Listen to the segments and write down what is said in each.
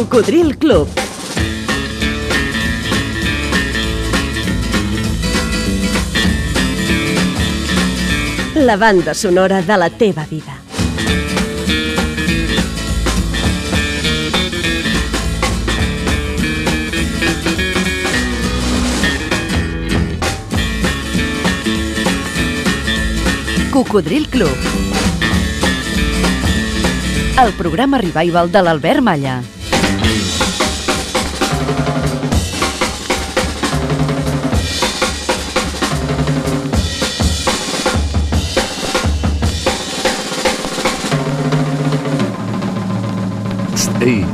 Cocodril Club. La banda sonora de la teva vida. Cocodril Club. El programa revival de l'Albert Malla. Ei,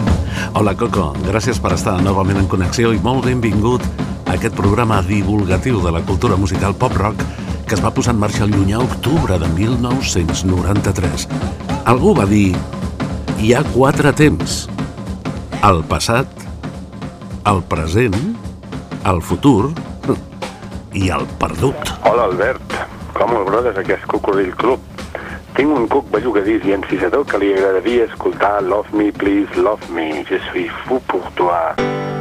hola Coco, gràcies per estar novament en connexió i molt benvingut a aquest programa divulgatiu de la cultura musical pop-rock que es va posar en marxa el llunyà octubre de 1993. Algú va dir, hi ha quatre temps, el passat, el present, el futur i el perdut. Hola Albert, com el brodes aquest Cocodril Club? Tinc un cuc bellugadís i encisador que li agradaria escoltar Love Me, Please, Love Me, Je suis fou pour toi.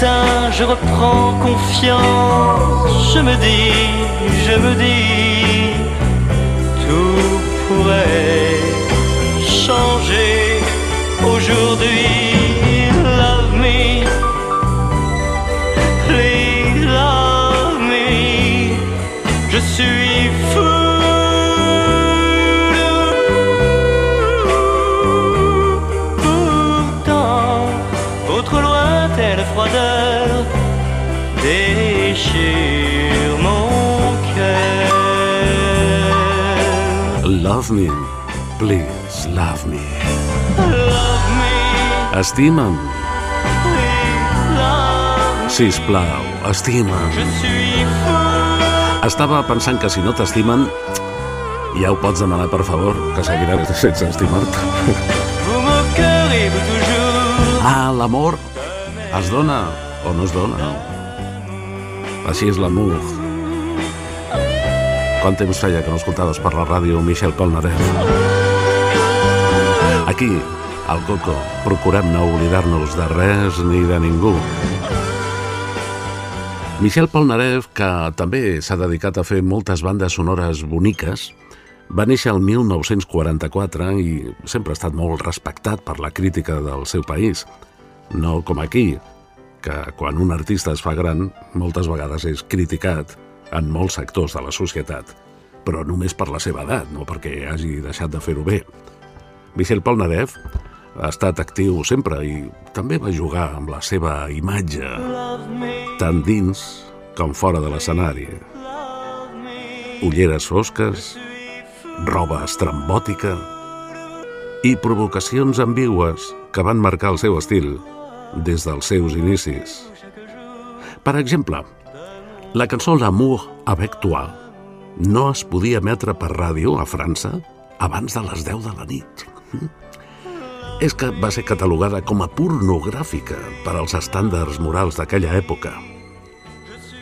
Je reprends confiance, je me dis, je me dis, tout pourrait Love me, please love me. Love me, Estima'm, sisplau, estima'm. Estava pensant que si no t'estimen, ja ho pots demanar per favor, que seguiràs sense estimar-te. Ah, l'amor es dona o no es dona. Així és l'amor. Quant temps feia que no escoltaves per la ràdio Michel Polnareff? Aquí, al Coco, procurem no oblidar-nos de res ni de ningú. Michel Polnareff, que també s'ha dedicat a fer moltes bandes sonores boniques, va néixer el 1944 i sempre ha estat molt respectat per la crítica del seu país. No com aquí, que quan un artista es fa gran, moltes vegades és criticat en molts sectors de la societat, però només per la seva edat, no perquè hagi deixat de fer-ho bé. Michel Polnareff ha estat actiu sempre i també va jugar amb la seva imatge, tant dins com fora de l'escenari. Ulleres fosques, roba estrambòtica i provocacions ambigües que van marcar el seu estil des dels seus inicis. Per exemple, la cançó L'amour avec toi no es podia emetre per ràdio a França abans de les 10 de la nit. És que va ser catalogada com a pornogràfica per als estàndards morals d'aquella època.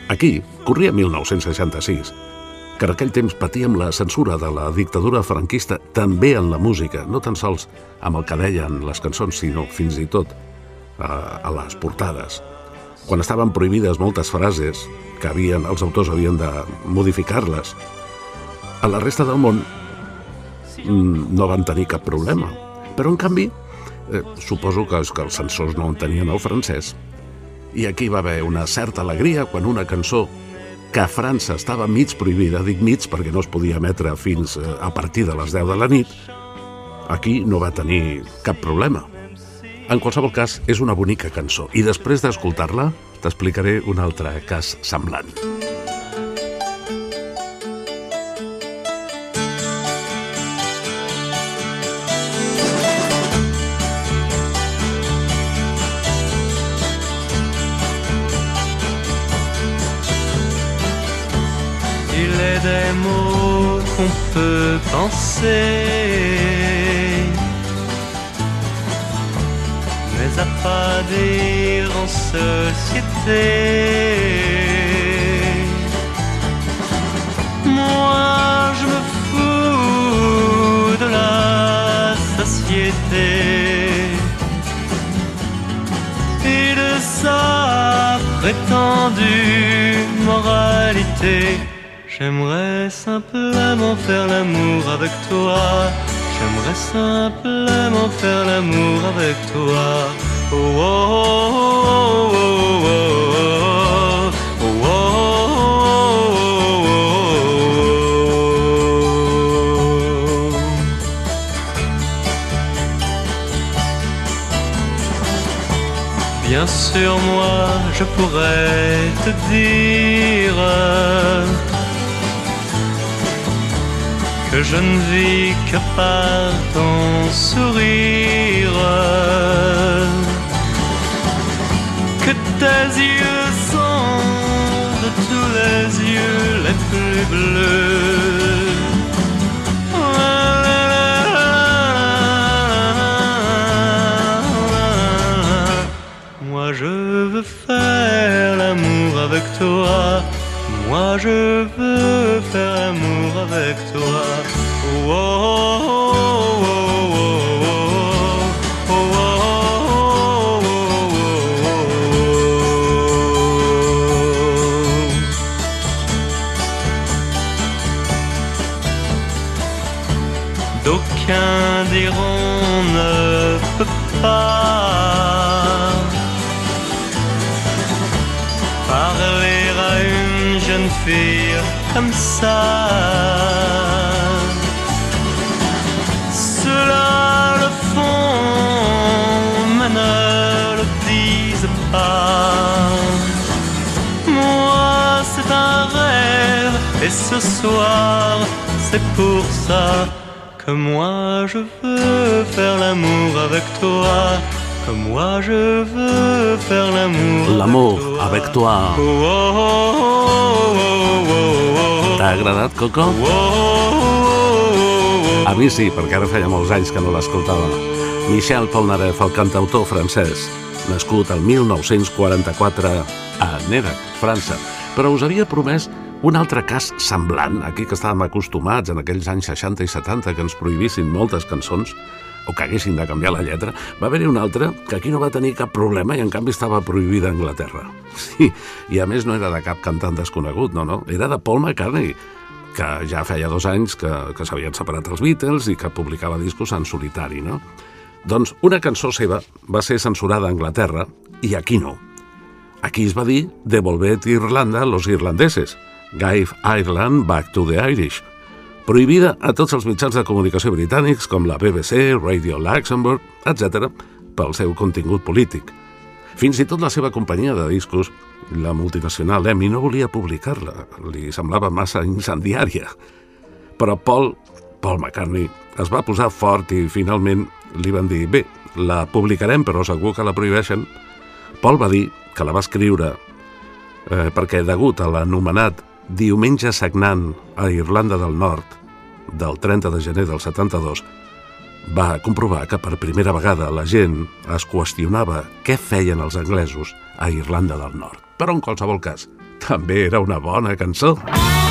Aquí corria 1966, que en aquell temps patíem la censura de la dictadura franquista també en la música, no tan sols amb el que deien les cançons, sinó fins i tot a, a les portades. Quan estaven prohibides moltes frases que havien, els autors havien de modificar-les, a la resta del món mm, no van tenir cap problema. Però, en canvi, eh, suposo que, que els censors no entenien el francès. I aquí va haver una certa alegria quan una cançó que a França estava mig prohibida, dic mig perquè no es podia emetre fins eh, a partir de les 10 de la nit, aquí no va tenir cap problema. En qualsevol cas, és una bonica cançó i després d'escoltar-la t'explicaré un altre cas semblant. Il est des mots qu'on peut penser, mais à pas dire en société. Moi, je me fous de la société et de sa prétendue moralité. J'aimerais simplement faire l'amour avec toi. J'aimerais simplement faire l'amour avec toi. Oh, oh, oh, Bien sûr, moi, je pourrais te dire je ne vis que par ton sourire, que tes yeux sont de tous les yeux les plus bleus. Moi je veux faire l'amour avec toi. Moi je veux faire l'amour avec toi. Ça. Cela le font, mais ne le disent pas. Moi, c'est un rêve, et ce soir, c'est pour ça que moi je veux faire l'amour avec toi. Que moi je veux faire l'amour L'amour avec toi. avec toi. Oh, oh, oh, oh, oh, oh, T'ha agradat, Coco? A mi sí, perquè ara feia molts anys que no l'escoltava. Michel Polnareff, el cantautor francès, nascut el 1944 a Nérac, França, però us havia promès un altre cas semblant, aquí que estàvem acostumats en aquells anys 60 i 70 que ens prohibissin moltes cançons, o que haguessin de canviar la lletra, va haver-hi un altre que aquí no va tenir cap problema i en canvi estava prohibida a Anglaterra. Sí, i a més no era de cap cantant desconegut, no, no, era de Paul McCartney, que ja feia dos anys que, que s'havien separat els Beatles i que publicava discos en solitari, no? Doncs una cançó seva va ser censurada a Anglaterra i aquí no. Aquí es va dir Devolvet Irlanda a los irlandeses, Give Ireland Back to the Irish, prohibida a tots els mitjans de comunicació britànics com la BBC, Radio Luxembourg, etc., pel seu contingut polític. Fins i tot la seva companyia de discos, la multinacional EMI, no volia publicar-la, li semblava massa incendiària. Però Paul, Paul McCartney, es va posar fort i finalment li van dir bé, la publicarem però segur que la prohibeixen. Paul va dir que la va escriure eh, perquè degut a l'anomenat Diumenge sagnant a Irlanda del Nord del 30 de gener del 72 va comprovar que per primera vegada la gent es qüestionava què feien els anglesos a Irlanda del Nord. Però en qualsevol cas, també era una bona cançó. If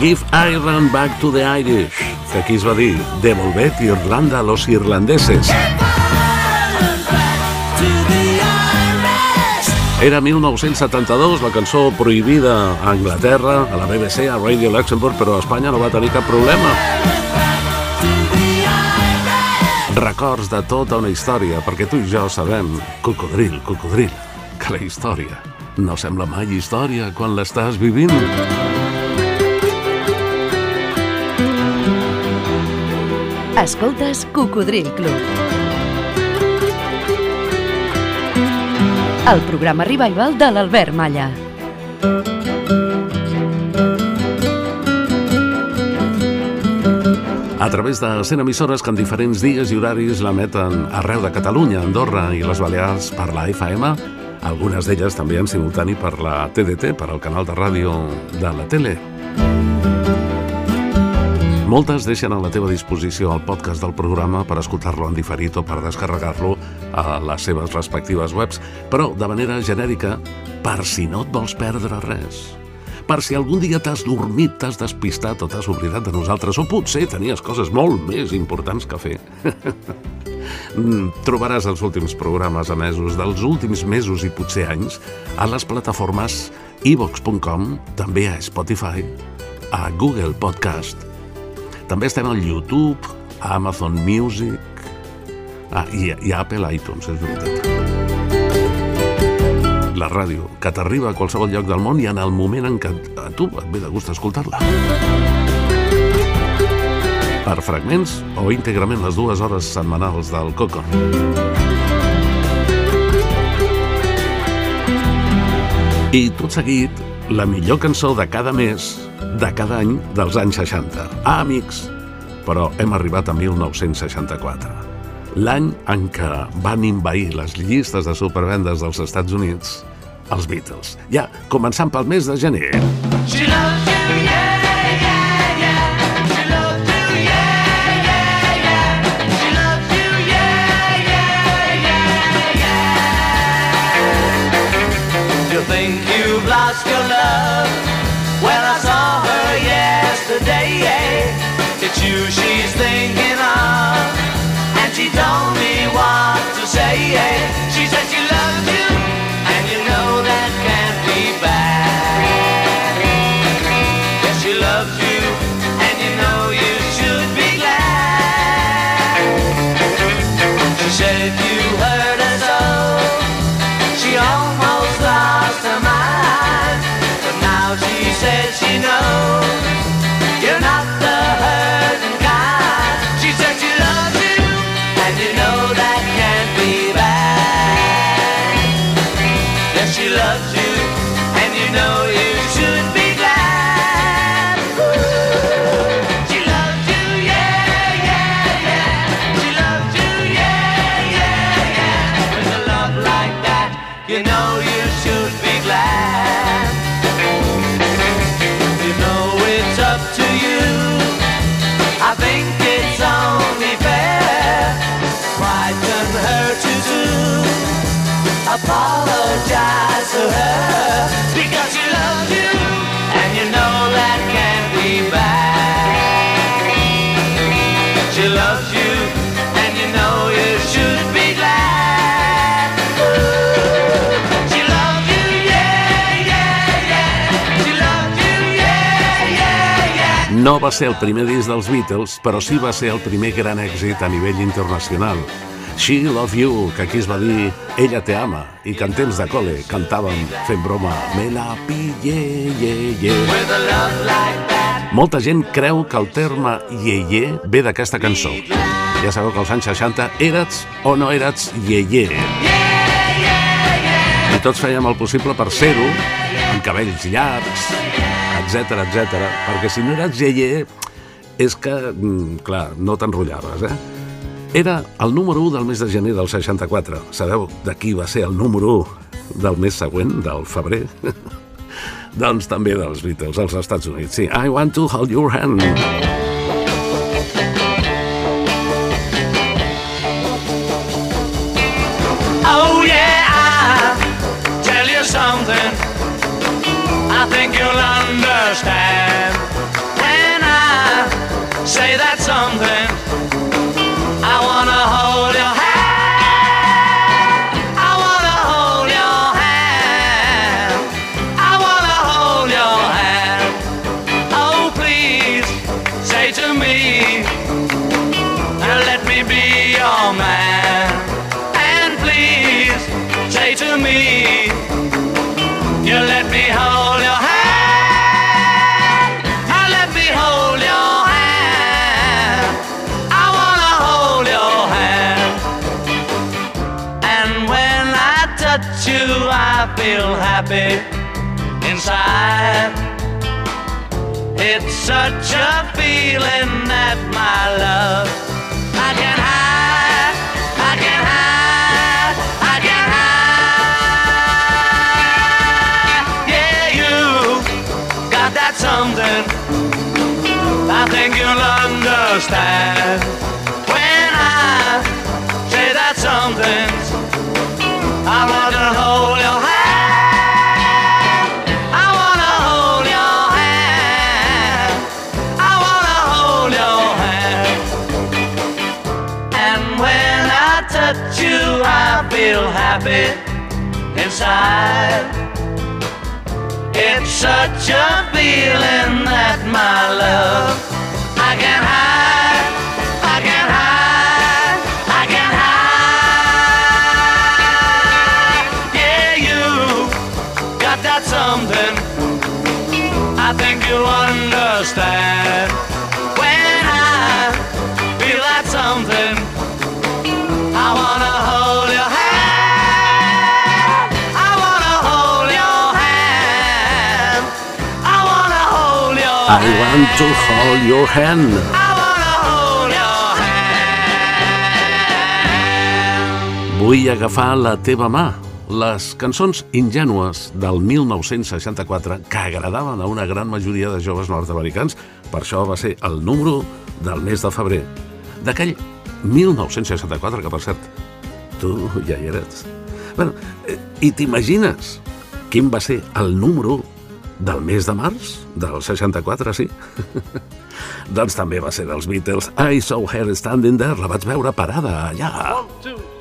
Give Ireland back to the Irish, que aquí es va dir Devolvet Irlanda a los irlandeses. Era 1972, la cançó prohibida a Anglaterra, a la BBC, a Radio Luxembourg, però a Espanya no va tenir cap problema. Records de tota una història, perquè tu i jo sabem, cocodril, cocodril, que la història no sembla mai història quan l'estàs vivint. Escoltes Cocodril Club. El programa revival de l'Albert Malla. A través de 100 emissores que en diferents dies i horaris l'emeten arreu de Catalunya, Andorra i les Balears per la FM, algunes d'elles també en simultani per la TDT, per al canal de ràdio de la tele. Moltes deixen a la teva disposició el podcast del programa per escoltar-lo en diferit o per descarregar-lo a les seves respectives webs, però de manera genèrica, per si no et vols perdre res per si algun dia t'has dormit, t'has despistat o t'has oblidat de nosaltres, o potser tenies coses molt més importants que fer. Mm, Trobaràs els últims programes emesos dels últims mesos i potser anys a les plataformes ivox.com, també a Spotify, a Google Podcast. També estem al YouTube, a Amazon Music ah, i, i a Apple iTunes, és veritat la ràdio, que t'arriba a qualsevol lloc del món i en el moment en què a tu et ve de gust escoltar-la. Per fragments o íntegrament les dues hores setmanals del Coco. I tot seguit, la millor cançó de cada mes, de cada any dels anys 60. Ah, amics, però hem arribat a 1964 l'any en què van invair les llistes de supervendes dels Estats Units els Beatles. Ja, començant pel mes de gener. She loves you, yeah, think you've lost your love? She's thinking of, and she told me what to say. She said she No va ser el primer disc dels Beatles, però sí va ser el primer gran èxit a nivell internacional. She Love You, que aquí es va dir Ella te ama, i que en temps de col·le cantàvem fent broma Me la pillé, ye, ye. Molta gent creu que el terme ye-ye ve d'aquesta cançó. Ja sabeu que als anys 60 érets o no érets ye-ye. I tots fèiem el possible per ser-ho, amb cabells llargs, etc etc. perquè si no eres ye-ye, és que, mm, clar, no t'enrotllaves, eh? Era el número 1 del mes de gener del 64. Sabeu de qui va ser el número 1 del mes següent, del febrer? doncs també dels Beatles, als Estats Units. Sí, I want to hold your hand. Feel happy. inside. It's such a feeling that my love I can hide, I can hide, I can hide. Yeah, you got that something. I think you'll understand when I say that something. I want to hold happy inside. It's such a feeling that my love I can't hide, I can't hide, I can't hide. Yeah, you got that something. I think you understand I want to hold your hand. Hold your hand. Vull agafar la teva mà. Les cançons ingènues del 1964 que agradaven a una gran majoria de joves nord-americans, per això va ser el número del mes de febrer. D'aquell 1964, que per cert, tu ja hi eres. Bueno, eh, I t'imagines quin va ser el número del mes de març del 64, sí? doncs també va ser dels Beatles. I saw her standing there, la vaig veure parada allà. Well,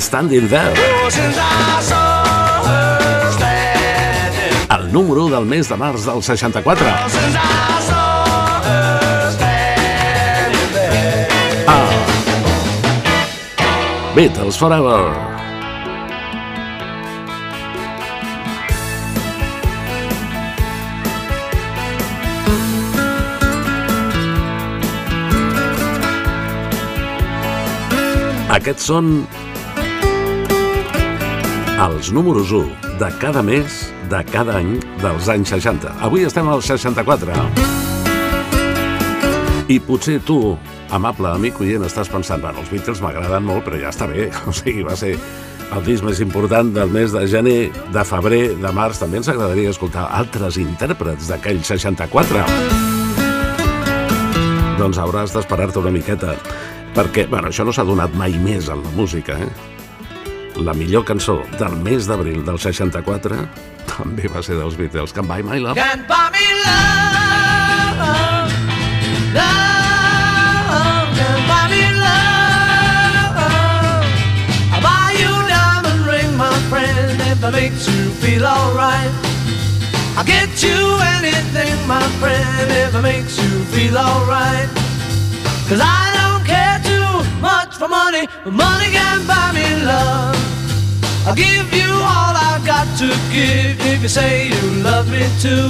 standing there. El número del mes de març del 64. Oh, since I saw her standing there. Ah. Beatles Forever. Aquests són els números 1 de cada mes de cada any dels anys 60. Avui estem al 64. I potser tu, amable amic oient, estàs pensant, bueno, els Beatles m'agraden molt, però ja està bé. O sigui, va ser el disc més important del mes de gener, de febrer, de març. També ens agradaria escoltar altres intèrprets d'aquell 64. Doncs hauràs d'esperar-te una miqueta, perquè, bueno, això no s'ha donat mai més en la música, eh? La millor cançó del mes d'abril del 64 també va ser dels Beatles, Can Buy My Love. Can't buy me love, can't you my friend, if it makes you feel alright. I'll get you anything, my friend, if it makes you feel alright. Cause I don't care too much for money, but money can buy me love. I'll give you all I've got to give if you say you love me too.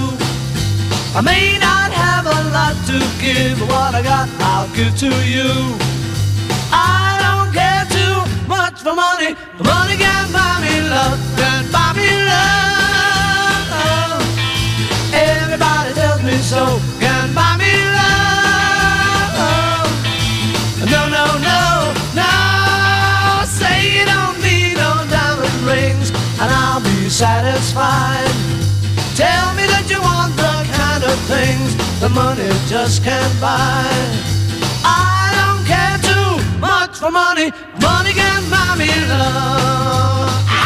I may not have a lot to give, but what I got I'll give to you. I don't care too much for money, but money can buy me love, can buy me love. Everybody tells me so, satisfied. Tell me that you want the kind of things that money just can't buy. I don't care too much for money, money can buy me love.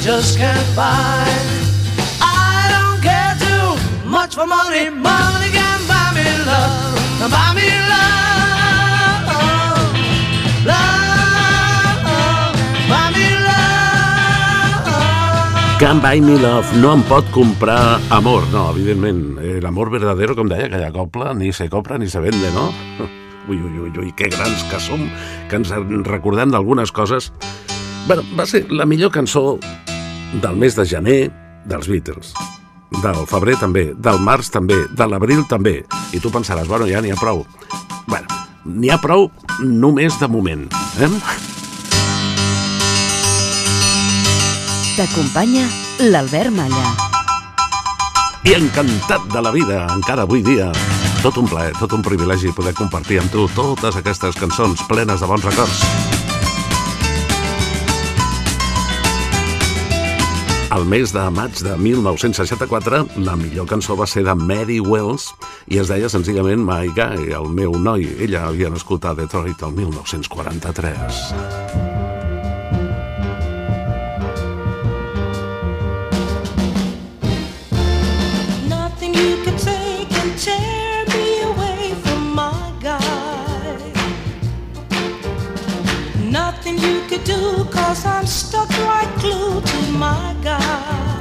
Just can't buy. I don't care too much for money. Money can buy me love. Buy me love. Love. Buy me love. Can't Buy Me Love no em pot comprar amor. No, evidentment, el amor verdadero, com deia aquella copla, ni se compra ni se vende, no? Ui, ui, ui, ui, que grans que som, que ens en recordem d'algunes coses. Bueno, va ser la millor cançó del mes de gener dels Beatles. Del febrer també, del març també, de l'abril també. I tu pensaràs, bueno, ja n'hi ha prou. Bueno, n'hi ha prou només de moment. Eh? T'acompanya l'Albert Malla. i encantat de la vida encara avui dia. Tot un plaer, tot un privilegi poder compartir amb tu totes aquestes cançons plenes de bons records. Al mes de maig de 1964, la millor cançó va ser de Mary Wells i es deia senzillament My Guy, el meu noi. Ella havia nascut a Detroit el 1943. Do, cause I'm stuck like glue to my guy.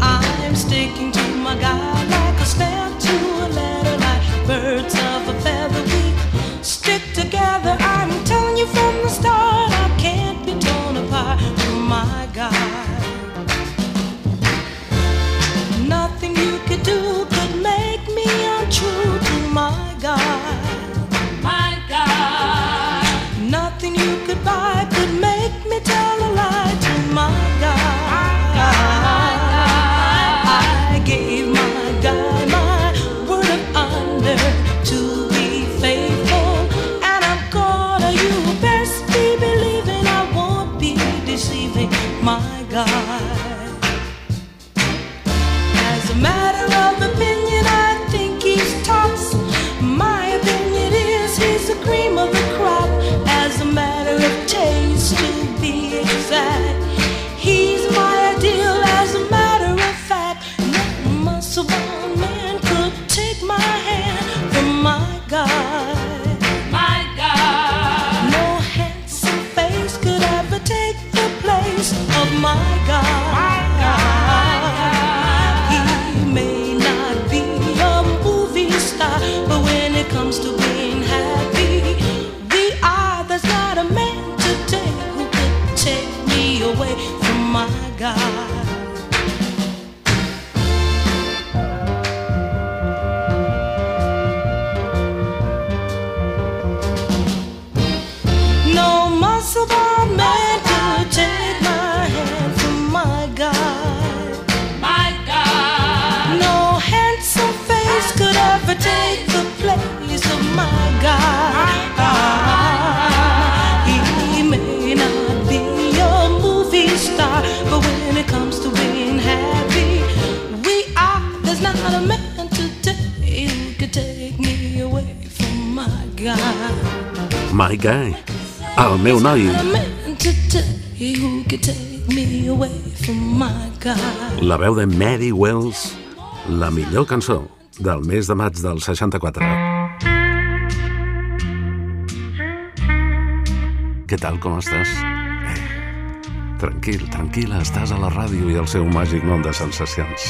I'm sticking to my guy like a stamp to a letter, like birds of a feather. We stick together. I'm telling you from the start, la millor cançó del mes de maig del 64. Què tal, com estàs? Eh, tranquil, tranquil·la, estàs a la ràdio i el seu màgic món de sensacions.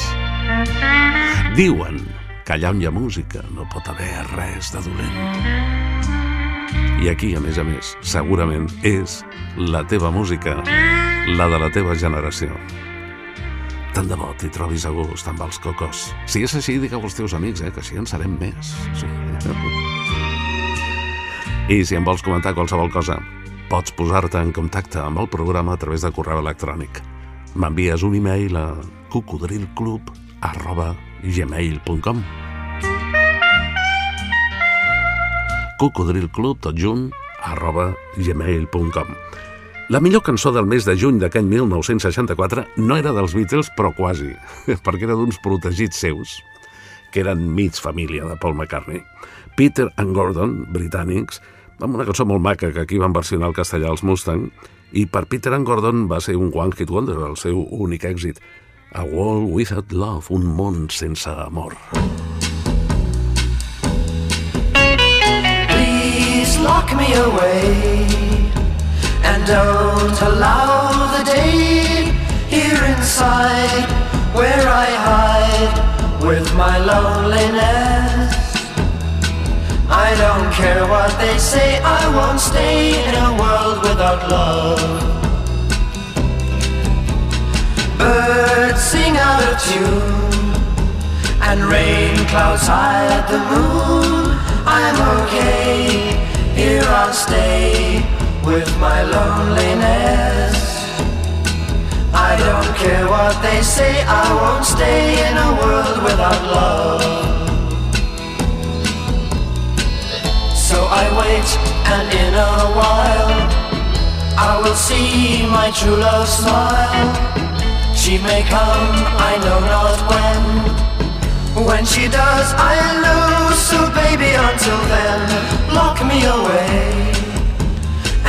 Diuen que allà on hi ha música no pot haver res de dolent. I aquí, a més a més, segurament és la teva música, la de la teva generació. Tant de bo t'hi trobis a gust amb els cocos. Si és així, digueu als teus amics, eh, que així en serem més. Sí. I si em vols comentar qualsevol cosa, pots posar-te en contacte amb el programa a través de correu electrònic. M'envies un e-mail a cocodrilclub arroba gmail.com cocodrilclub, tot junt, arroba gmail.com La millor cançó del mes de juny d'aquell 1964 no era dels Beatles, però quasi, perquè era d'uns protegits seus, que eren mig família de Paul McCartney. Peter and Gordon, britànics, amb una cançó molt maca que aquí van versionar el castellà als Mustang, i per Peter and Gordon va ser un One Hit Wonder, el seu únic èxit. A World Without Love, un món sense amor. Please lock me away and don't allow the day here inside where I hide with my loneliness. I don't care what they say, I won't stay in a world without love. Birds sing out of tune and rain clouds hide the moon. I'm okay, here I'll stay with my loneliness. I don't care what they say, I won't stay in a world without love. So I wait, and in a while, I will see my true love smile. She may come, I know not when. When she does, I'll lose. So baby, until then, lock me away.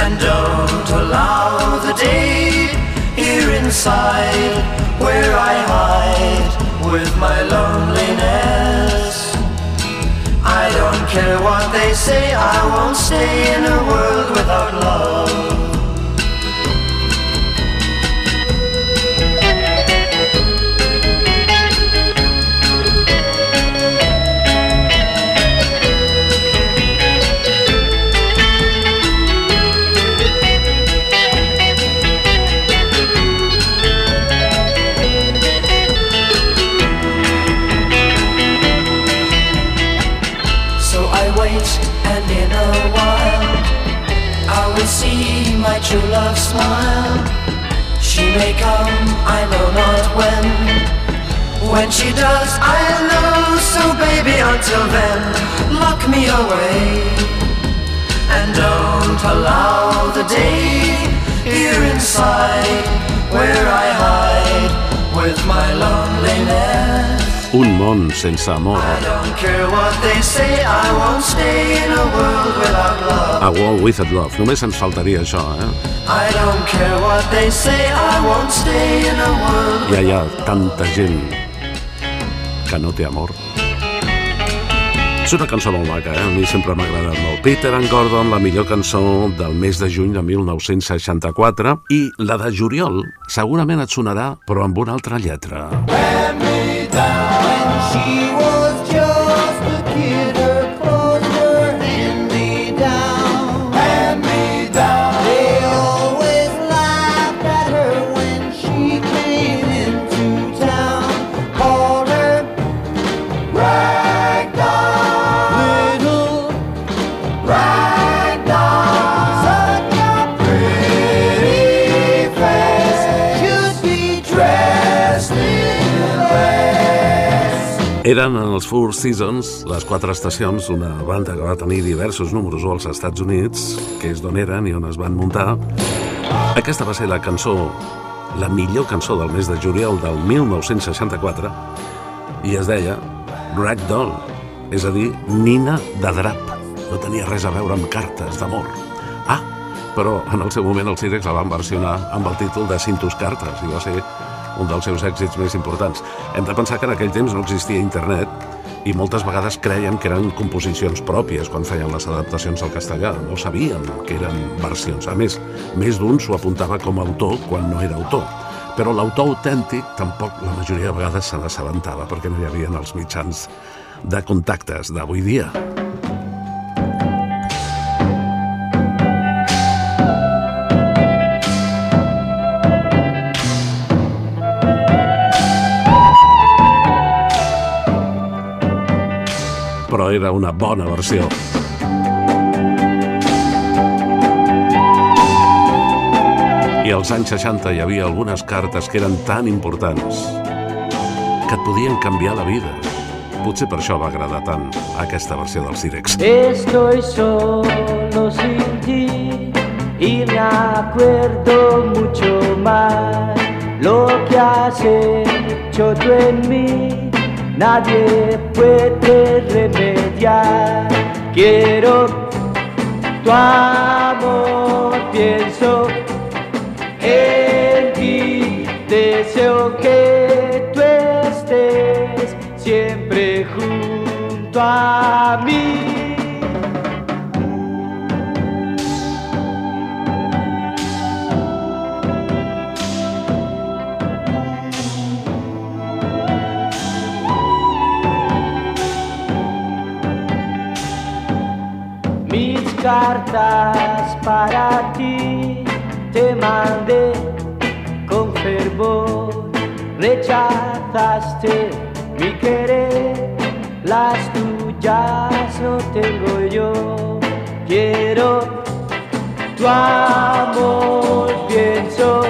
And don't allow the day here inside where I hide with my loneliness. I don't care what they say, I won't stay in a world without love. True love smile. She may come, I know not when. When she does, I'll know. So baby, until then, lock me away. And don't allow the day here inside where I hide with my loneliness. Un món sense amor. Say, a world without love. A World Without Love. Només ens faltaria això, eh? I don't care what they say, I won't stay in a world. Ja hi ha tanta gent que no té amor. És una cançó molt maca, eh? a mi sempre m'ha agradat molt. Peter and Gordon, la millor cançó del mes de juny de 1964, i la de juliol segurament et sonarà, però amb una altra lletra. She was Eren en els Four Seasons, les quatre estacions, una banda que va tenir diversos números als Estats Units, que és d'on eren i on es van muntar. Aquesta va ser la cançó, la millor cançó del mes de juliol del 1964, i es deia Ragdoll, és a dir, nina de drap. No tenia res a veure amb cartes d'amor. Ah, però en el seu moment els Cirex la van versionar amb el títol de Cintus Cartes i va ser un dels seus èxits més importants. Hem de pensar que en aquell temps no existia internet i moltes vegades creien que eren composicions pròpies quan feien les adaptacions al castellà. No sabien que eren versions. A més, més d'un s'ho apuntava com a autor quan no era autor. Però l'autor autèntic tampoc la majoria de vegades se n'assabentava perquè no hi havia els mitjans de contactes d'avui dia. Era una bona versió. I als anys 60 hi havia algunes cartes que eren tan importants que et podien canviar la vida. Potser per això va agradar tant aquesta versió dels Cirex. Estoy solo sin ti y me acuerdo mucho más lo que has hecho tú en mí. Nadie puede remediar. Quiero tu amor, pienso en ti. Deseo que tú estés siempre junto a mí. Cartas para ti te mandé con fervor, rechazaste mi querer, las tuyas no tengo yo. Quiero tu amor, pienso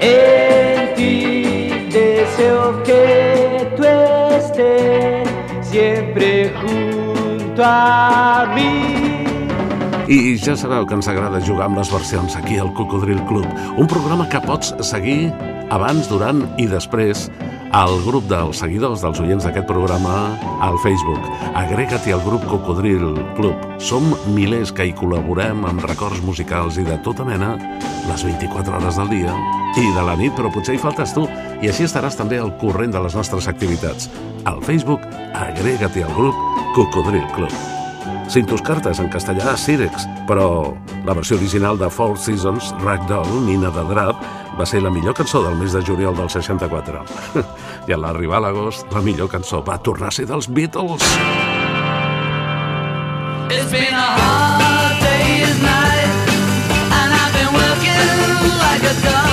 en ti, deseo que tú estés siempre junto a mí. I ja sabeu que ens agrada jugar amb les versions aquí al Cocodril Club, un programa que pots seguir abans, durant i després al grup dels seguidors, dels oients d'aquest programa, al Facebook. Agrega-t'hi al grup Cocodril Club. Som milers que hi col·laborem amb records musicals i de tota mena les 24 hores del dia i de la nit, però potser hi faltes tu i així estaràs també al corrent de les nostres activitats. Al Facebook, agrega-t'hi al grup Cocodril Club. Cintus Cartes, en castellà, Cirex, però la versió original de Four Seasons, Ragdoll, Nina de Drap, va ser la millor cançó del mes de juliol del 64. I a l'arribar a l'agost, la millor cançó va tornar a ser dels Beatles. It's been a hard day's night, and I've been working like a dog.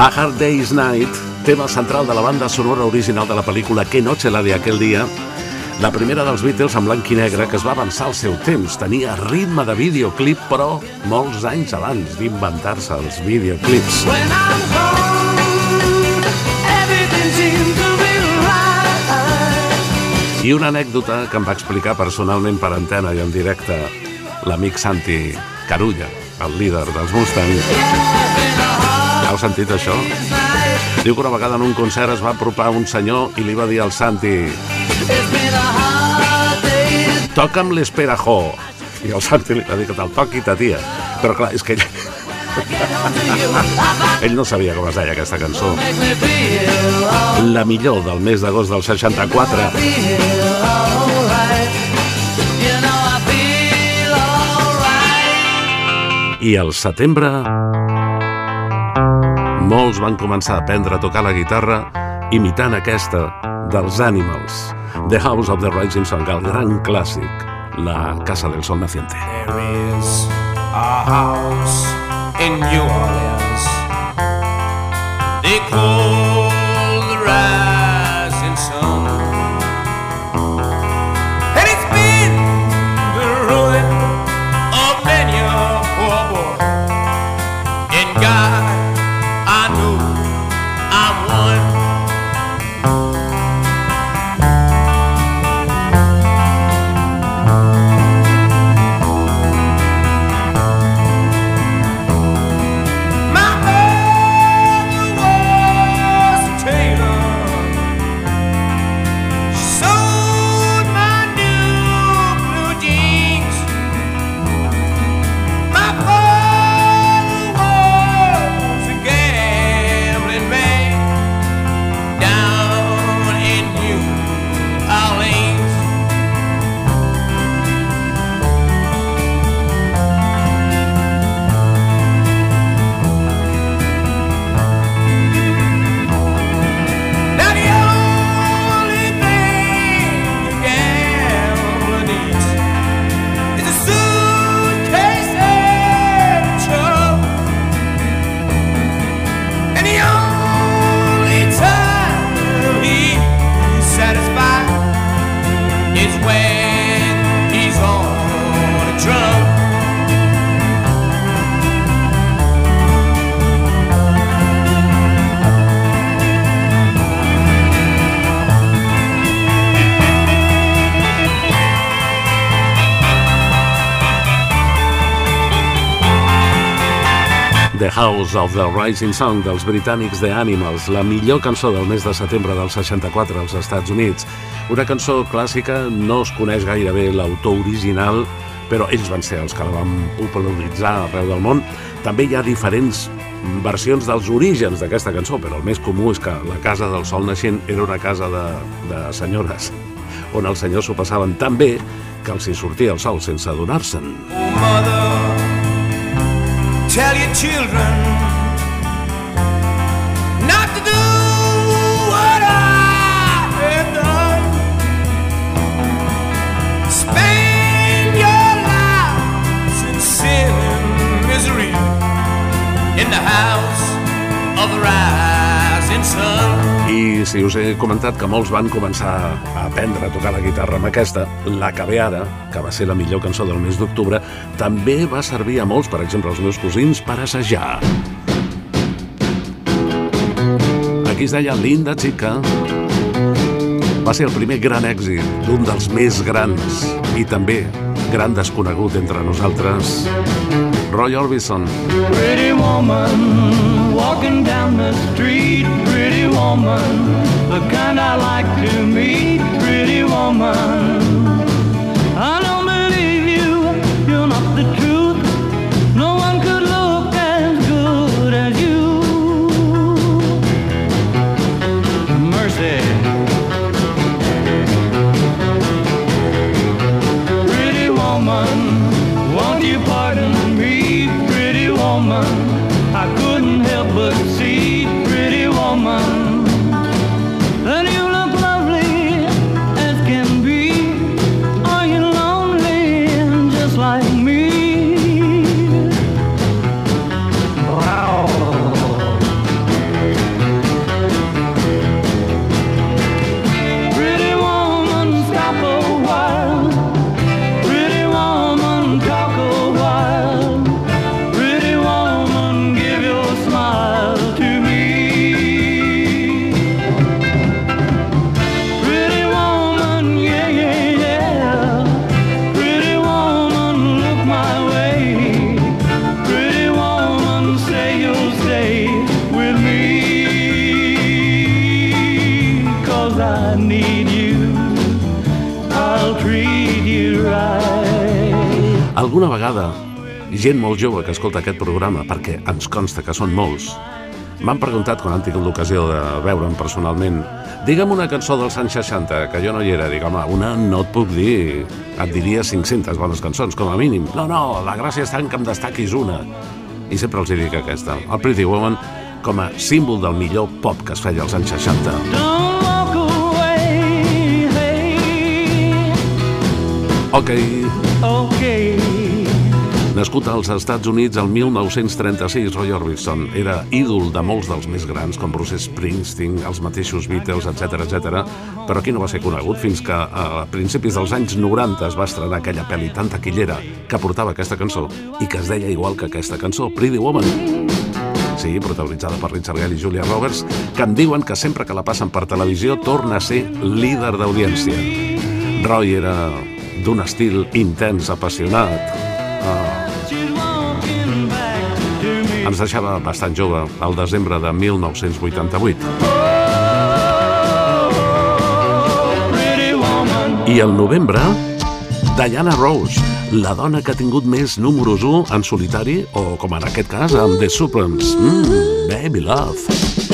A Hard Day's Night, tema central de la banda sonora original de la pel·lícula Que noche la de aquel día, la primera dels Beatles en blanc i negre que es va avançar al seu temps. Tenia ritme de videoclip, però molts anys abans d'inventar-se els videoclips. When I'm home, everything seems to be right. I una anècdota que em va explicar personalment per antena i en directe l'amic Santi Carulla, el líder dels Mustang. Heu sentit això? Diu que una vegada en un concert es va apropar un senyor i li va dir al Santi toca'm l'esperajó. I el Santi li va dir que te'l toqui ta tia. Però clar, és que ell, ell no sabia com es deia aquesta cançó. La millor del mes d'agost del 64. Feel alright. You know I feel alright. I al setembre molts van començar a aprendre a tocar la guitarra imitant aquesta dels Animals, The House of the Rising Sun, el gran clàssic, la Casa del Sol Naciente. There is a house in New Orleans. They call the House of the Rising Sun dels britànics The Animals, la millor cançó del mes de setembre del 64 als Estats Units. Una cançó clàssica, no es coneix gaire bé l'autor original, però ells van ser els que la van popularitzar arreu del món. També hi ha diferents versions dels orígens d'aquesta cançó, però el més comú és que la Casa del Sol Naixent era una casa de, de senyores on els senyors s'ho passaven tan bé que els hi sortia el sol sense adonar-se'n. Oh, tell your children not to do what I have done. Spend your lives in sin and misery in the house of the sun. Si us he comentat que molts van començar a aprendre a tocar la guitarra amb aquesta, La que ve ara, que va ser la millor cançó del mes d'octubre, també va servir a molts, per exemple als meus cosins, per assajar. Aquí es deia Linda Chica. Va ser el primer gran èxit d'un dels més grans i també gran desconegut entre nosaltres, Roy Orbison. Pretty woman walking down the street, pretty woman, the kind I like to meet, pretty woman. Gent molt jove que escolta aquest programa, perquè ens consta que són molts, m'han preguntat quan han tingut l'ocasió de veure'm personalment digue'm una cançó dels anys 60, que jo no hi era. Dic, home, una no et puc dir. Et diria 500 bones cançons, com a mínim. No, no, la gràcia està en que em destaquis una. I sempre els dic aquesta. El Pretty Woman com a símbol del millor pop que es feia als anys 60. Don't walk away, hey, Ok, okay. Nascut als Estats Units el 1936, Roy Orbison era ídol de molts dels més grans, com Bruce Springsteen, els mateixos Beatles, etc etc. però aquí no va ser conegut fins que a principis dels anys 90 es va estrenar aquella pel·li tan taquillera que portava aquesta cançó i que es deia igual que aquesta cançó, Pretty Woman. Sí, protagonitzada per Richard Gere i Julia Roberts, que em diuen que sempre que la passen per televisió torna a ser líder d'audiència. Roy era d'un estil intens, apassionat. Ens deixava bastant jove, al desembre de 1988. Pretty woman. I al novembre, Diana Rose, la dona que ha tingut més números 1 en solitari, o com en aquest cas, amb The Supremes. Mm, baby love.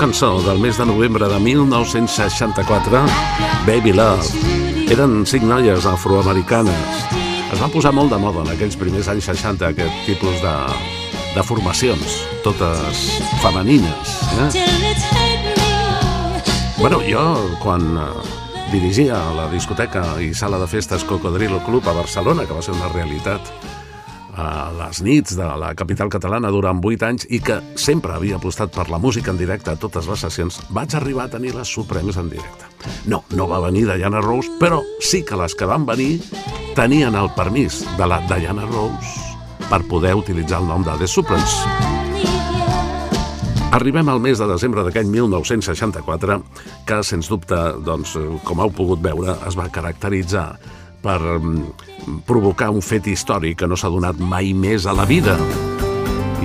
Cançó del mes de novembre de 1964, Baby Love. Eren cinc noies afroamericanes. Es van posar molt de moda en aquells primers anys 60 aquest tipus de, de formacions, totes femenines. Eh? Bueno, jo, quan eh, dirigia la discoteca i sala de festes Cocodrilo Club a Barcelona, que va ser una realitat les nits de la capital catalana durant 8 anys i que sempre havia apostat per la música en directe a totes les sessions, vaig arribar a tenir les Supremes en directe. No, no va venir Diana Rose, però sí que les que van venir tenien el permís de la Diana Rose per poder utilitzar el nom de The Supremes. Arribem al mes de desembre d'aquell 1964, que, sens dubte, doncs, com heu pogut veure, es va caracteritzar per mm, provocar un fet històric que no s'ha donat mai més a la vida.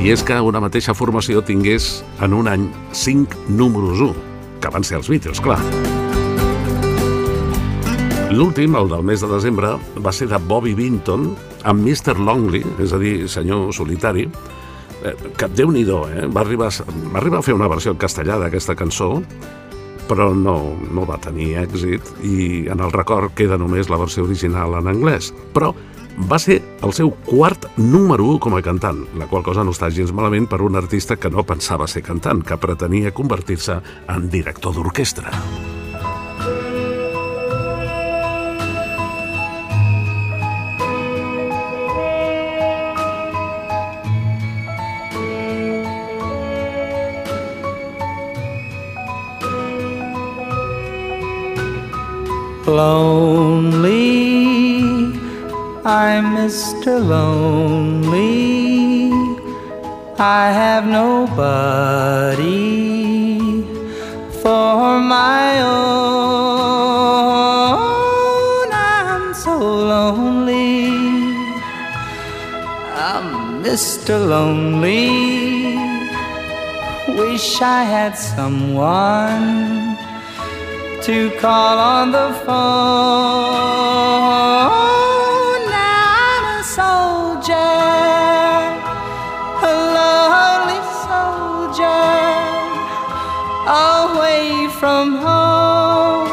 I és que una mateixa formació tingués en un any cinc números 1, que van ser els Beatles, clar. L'últim, el del mes de desembre, va ser de Bobby Vinton amb Mr. Longley, és a dir, senyor solitari, eh, que déu nhi eh? Va arribar, va arribar a fer una versió en castellà d'aquesta cançó, però no, no va tenir èxit i en el record queda només la versió original en anglès. Però va ser el seu quart número 1 com a cantant, la qual cosa no està gens malament per un artista que no pensava ser cantant, que pretenia convertir-se en director d'orquestra. Lonely. I'm Mr. Lonely. I have nobody for my own. I'm so lonely. I'm Mr. Lonely. Wish I had someone to call on the phone. Now I'm a soldier, a lonely soldier, away from home,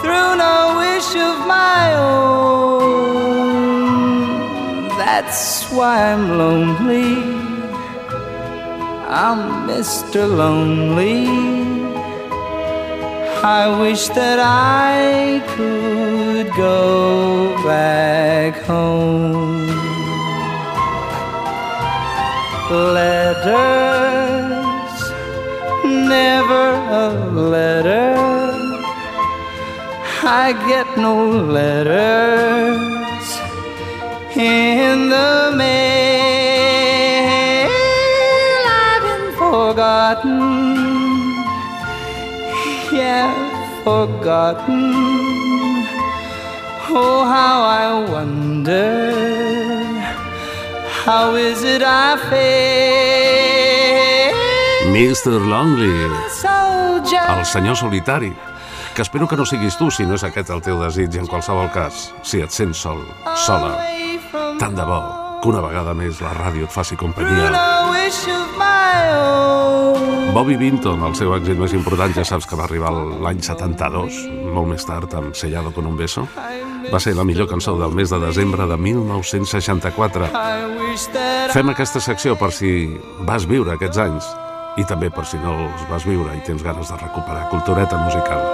through no wish of my own. That's why I'm lonely. I'm Mr. Lonely. I wish that I could go back home. Letters, never a letter. I get no letters in the mail. I've been forgotten yeah, forgotten. Oh, how I wonder, how is it I feel? Mr. Lonely, el senyor solitari, que espero que no siguis tu si no és aquest el teu desig en qualsevol cas, si et sents sol, sola. Tant de bo que una vegada més la ràdio et faci companyia. Bobby Vinton, el seu èxit més important, ja saps que va arribar l'any 72, molt més tard, amb Sellado con un beso. Va ser la millor cançó del mes de desembre de 1964. I wish that Fem aquesta secció per si vas viure aquests anys i també per si no els vas viure i tens ganes de recuperar cultureta musical.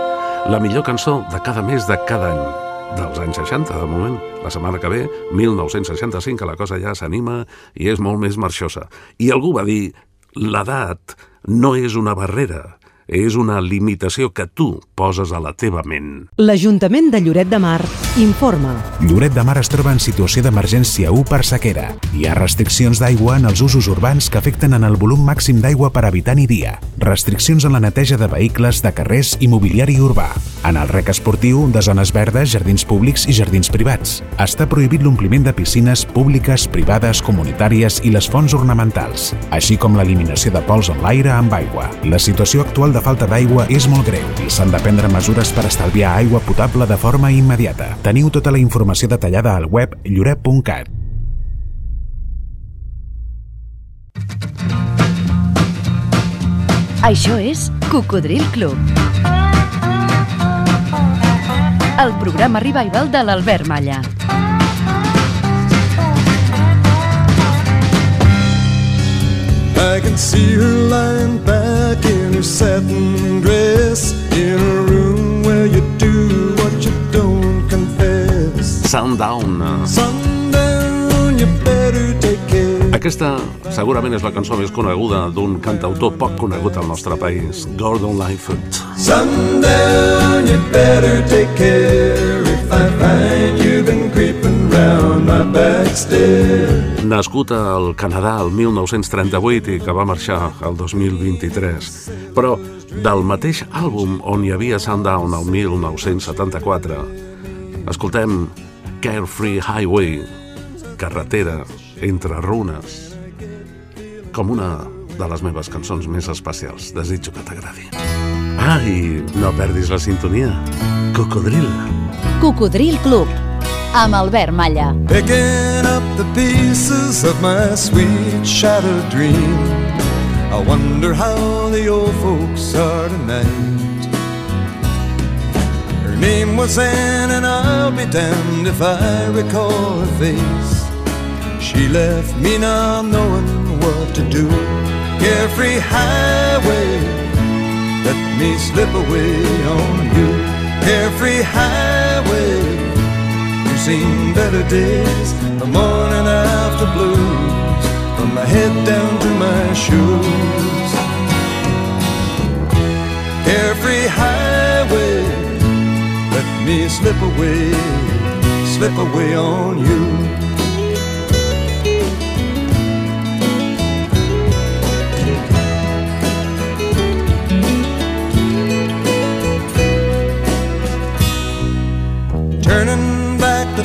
La millor cançó de cada mes de cada any, dels anys 60, de moment. La setmana que ve, 1965, que la cosa ja s'anima i és molt més marxosa. I algú va dir, l'edat no és una barrera, és una limitació que tu poses a la teva ment. L'Ajuntament de Lloret de Mar informa. Lloret de Mar es troba en situació d'emergència 1 per sequera. Hi ha restriccions d'aigua en els usos urbans que afecten en el volum màxim d'aigua per habitant i dia. Restriccions en la neteja de vehicles, de carrers i mobiliari urbà. En el rec esportiu, de zones verdes, jardins públics i jardins privats. Està prohibit l'ompliment de piscines públiques, privades, comunitàries i les fonts ornamentals, així com l'eliminació de pols en l'aire amb aigua. La situació actual de falta d'aigua és molt greu i s'han de prendre mesures per estalviar aigua potable de forma immediata. Teniu tota la informació detallada al web lloret.cat. Això és Cocodril Club. El programa revival de l'Albert Malla. I can see her lying back satin dress in a room where you do what you don't confess. Sundown. Uh, Sundown, you better. Aquesta segurament és la cançó més coneguda d'un cantautor poc conegut al nostre país, Gordon Lightfoot. Sundown, you better take care if I find you've been creeping round my back stair. Nascut al Canadà el 1938 i que va marxar el 2023. Però del mateix àlbum on hi havia Sundown el 1974, escoltem Carefree Highway, carretera entre runes, com una de les meves cançons més especials. Desitjo que t'agradi. Ah, i no perdis la sintonia. Cocodril. Cocodril Club, amb Albert Malla. Picking up the pieces of my sweet shattered dream. I wonder how the old folks are tonight. Her name was Anne, and I'll be damned if I recall her face. She left me not knowing what to do. Carefree highway, let me slip away on you. Carefree highway, you've seen better days, the morning after blues, from my head down to my shoes. Carefree highway, let me slip away, slip away on you.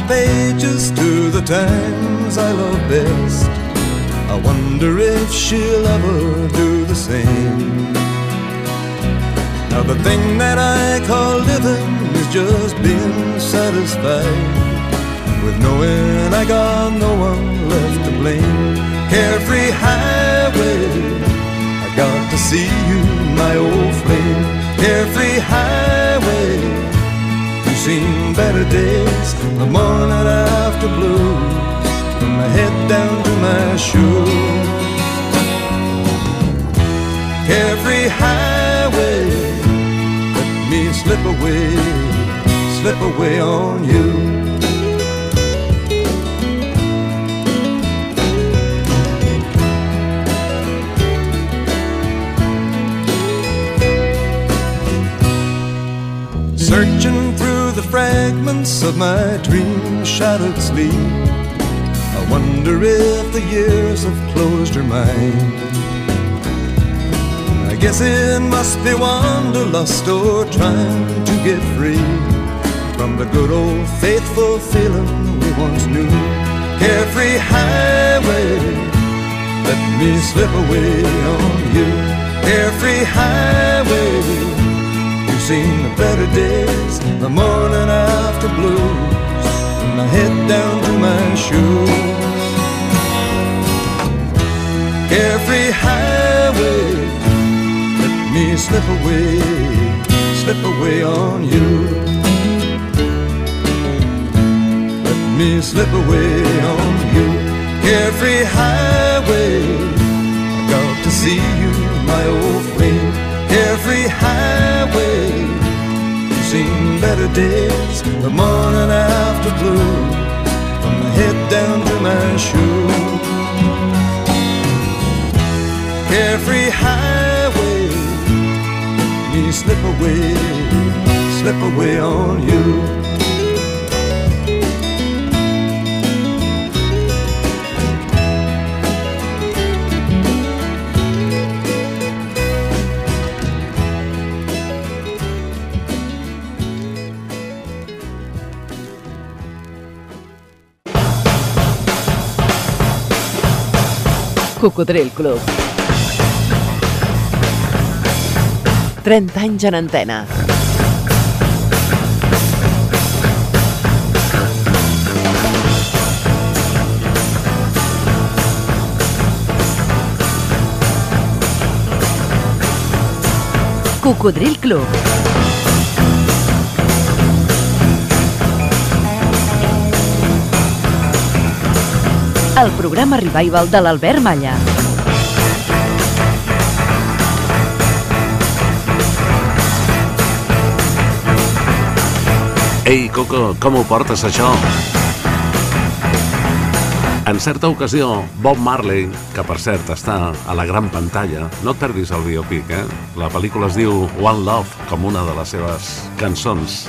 Pages to the times I love best. I wonder if she'll ever do the same. Now, the thing that I call living is just being satisfied with knowing I got no one left to blame. Carefree highway, I got to see you, my old flame. Carefree highway, seen better days, the morning after blues, from my head down to my shoes. Every highway, let me slip away, slip away on you. Searching fragments of my dream shattered sleep. I wonder if the years have closed her mind. I guess it must be wanderlust or trying to get free from the good old faithful feeling we once knew. Carefree highway, let me slip away on you. Carefree highway, seen the better days, the morning after blues, and my head down to my shoes. Carefree highway, let me slip away, slip away on you. Let me slip away on you. Carefree highway, I got to see you, my old friend. Carefree highway, seen better days, the morning after blue, from my head down to my shoes. Carefree highway, me slip away, slip away on you. Cocodril Club. 30 anys en antena. Cocodril Club. El programa revival de l'Albert Malla. Ei, Coco, com ho portes, això? En certa ocasió, Bob Marley, que per cert està a la gran pantalla, no et perdis el biopic, eh? La pel·lícula es diu One Love, com una de les seves cançons.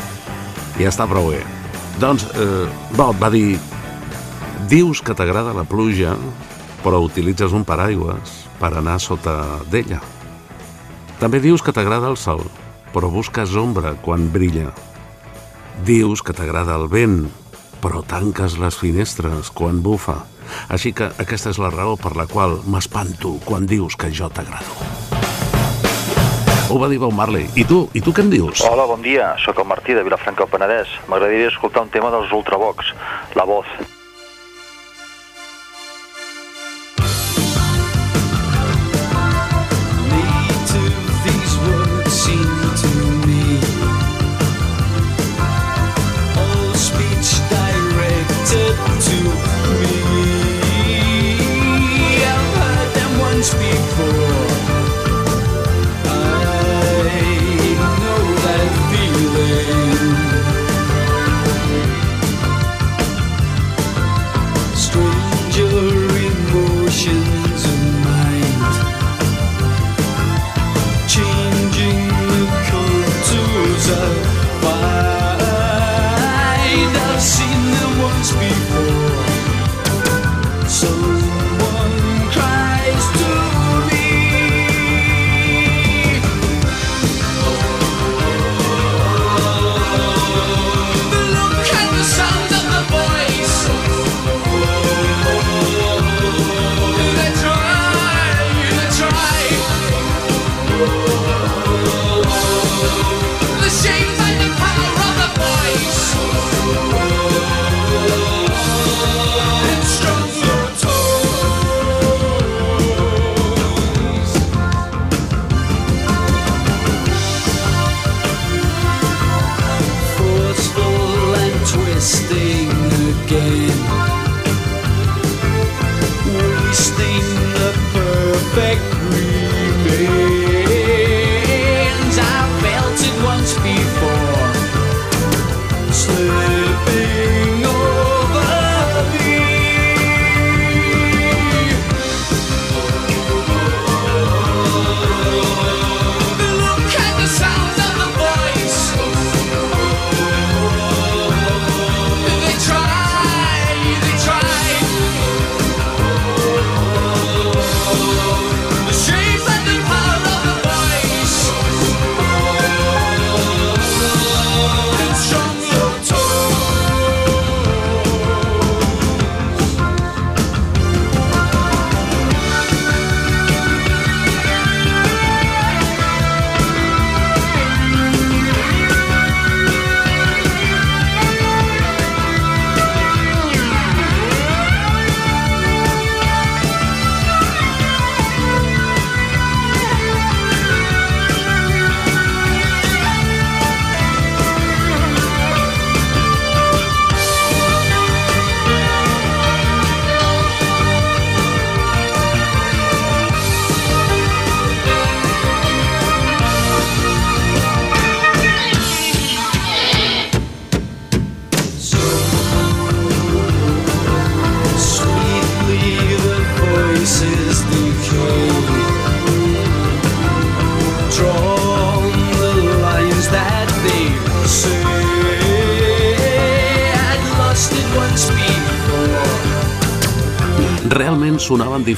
I està prou bé. Doncs, eh, Bob va dir... Dius que t'agrada la pluja, però utilitzes un paraigües per anar sota d'ella. També dius que t'agrada el sol, però busques ombra quan brilla. Dius que t'agrada el vent, però tanques les finestres quan bufa. Així que aquesta és la raó per la qual m'espanto quan dius que jo t'agrado. Ho va dir Bob Marley. I tu? I tu què em dius? Hola, bon dia. Sóc el Martí de Vilafranca del Penedès. M'agradaria escoltar un tema dels Ultravox, La Voz.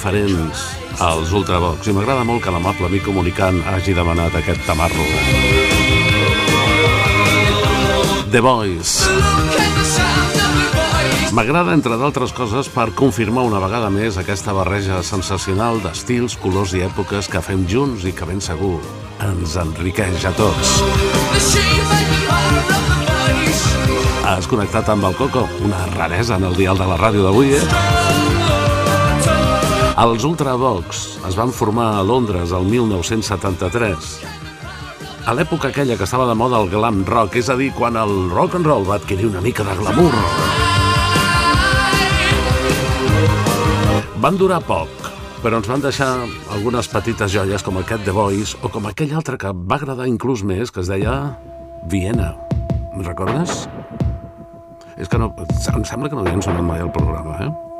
Diferents als Ultravox i m'agrada molt que l'amable amic comunicant hagi demanat aquest tamarro. The Voice. M'agrada, entre d'altres coses, per confirmar una vegada més aquesta barreja sensacional d'estils, colors i èpoques que fem junts i que ben segur ens enriqueix a tots. Has connectat amb el Coco, una raresa en el dial de la ràdio d'avui, eh? Els Ultravox es van formar a Londres el 1973 a l'època aquella que estava de moda el glam rock, és a dir, quan el rock and roll va adquirir una mica de glamour. Van durar poc, però ens van deixar algunes petites joies com aquest The Voice o com aquell altre que va agradar inclús més, que es deia Viena. Me'n recordes? És que no, em sembla que no havien sonat mai al programa, eh?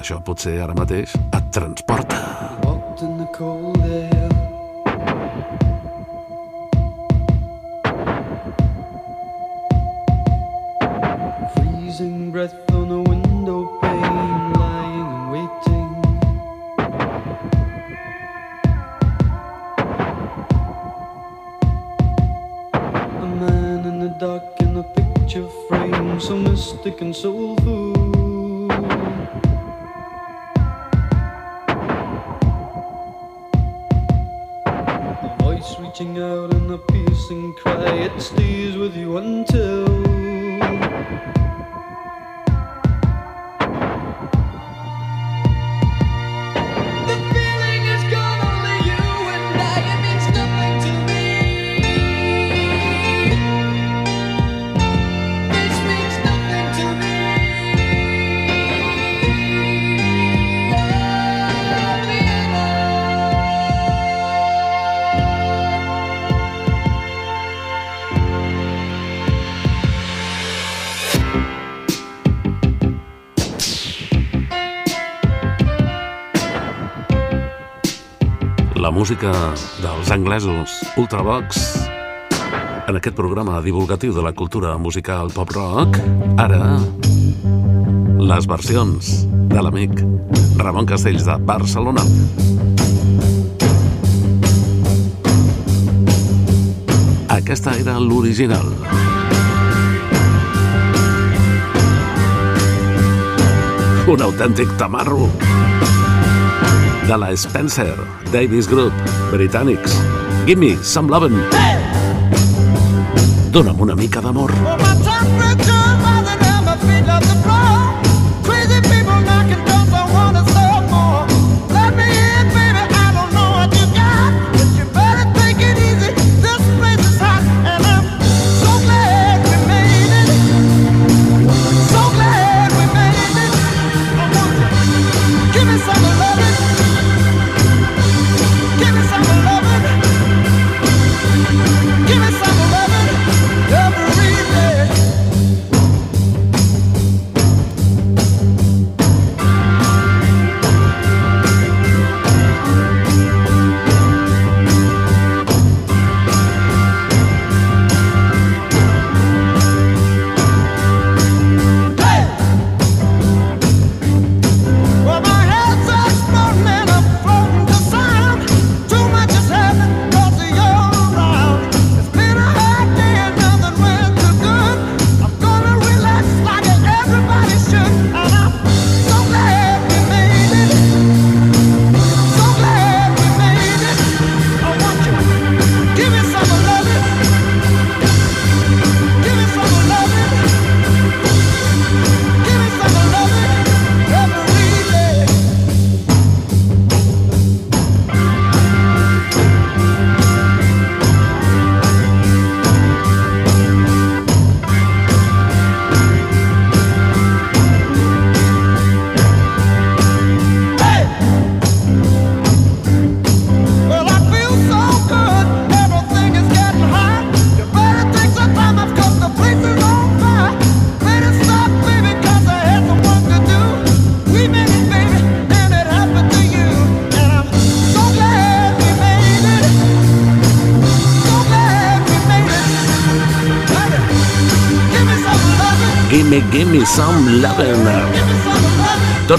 Això potser ara mateix et transporta. Walked in the cold air. Freezing breath on Lying and waiting. A man in the dark in a picture frame So mystic and soulful La música dels anglesos Ultravox. En aquest programa divulgatiu de la cultura musical pop-rock ara les versions de l'amic Ramon Castells de Barcelona. Aquesta era l'original. Un autèntic tamarro de la Spencer Davis Group, britànics. Gimme some lovin'. Dóna'm una mica d'amor. This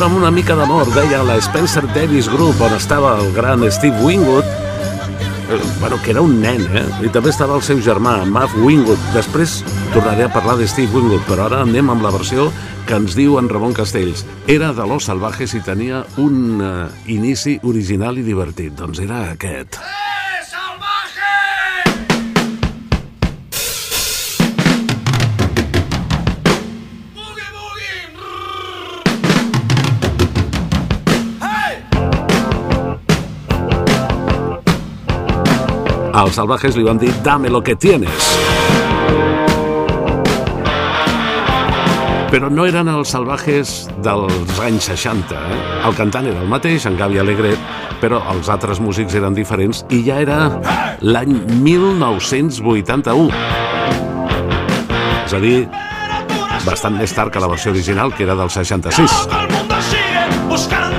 Dóna'm una mica d'amor, deia la Spencer Davis Group, on estava el gran Steve Wingwood, eh, bueno, que era un nen, eh? I també estava el seu germà, Matt Wingwood. Després tornaré a parlar de Steve Wingwood, però ara anem amb la versió que ens diu en Ramon Castells. Era de Los Salvajes i tenia un eh, inici original i divertit. Doncs era aquest. Als salvajes li van dir Dame lo que tienes. Però no eren els salvajes dels anys 60. Eh? El cantant era el mateix, en Gavi Alegret, però els altres músics eren diferents i ja era l'any 1981. És a dir, bastant més tard que la versió original, que era del 66. Todo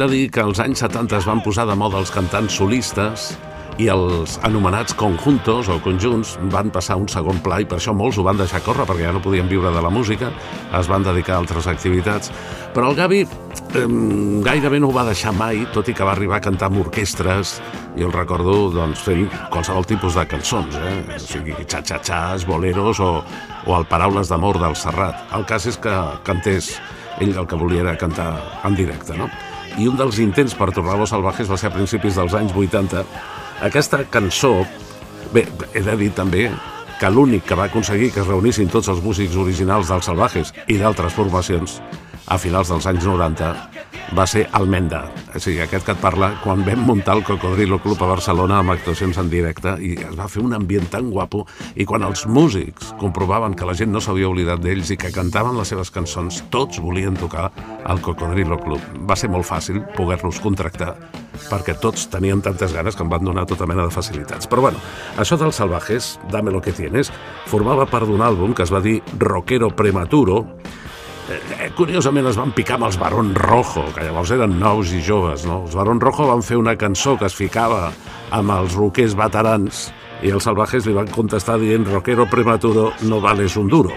de dir que als anys 70 es van posar de moda els cantants solistes i els anomenats conjuntos o conjunts van passar un segon pla i per això molts ho van deixar córrer perquè ja no podien viure de la música, es van dedicar a altres activitats. Però el Gavi eh, gairebé no ho va deixar mai, tot i que va arribar a cantar amb orquestres i el recordo doncs, fent qualsevol tipus de cançons, eh? o sigui, xa-xa-xas, boleros o, o el Paraules d'amor del Serrat. El cas és que cantés ell el que volia era cantar en directe, no? I un dels intents per tornar Los Salvajes va ser a principis dels anys 80. Aquesta cançó, bé, he de dir també que l'únic que va aconseguir que es reunissin tots els músics originals dels Salvajes i d'altres formacions a finals dels anys 90 va ser Almenda, o sigui, aquest que et parla quan vam muntar el Cocodrilo Club a Barcelona amb actuacions en directe i es va fer un ambient tan guapo i quan els músics comprovaven que la gent no s'havia oblidat d'ells i que cantaven les seves cançons, tots volien tocar al Cocodrilo Club. Va ser molt fàcil poder-los contractar perquè tots tenien tantes ganes que em van donar tota mena de facilitats. Però bueno, això dels salvajes, Dame lo que tienes, formava part d'un àlbum que es va dir Rockero Prematuro, Eh, curiosament es van picar amb els Barón Rojo, que llavors eren nous i joves, no? Els Barón Rojo van fer una cançó que es ficava amb els roquers veterans i els salvajes li van contestar dient rockero prematuro no vales un duro.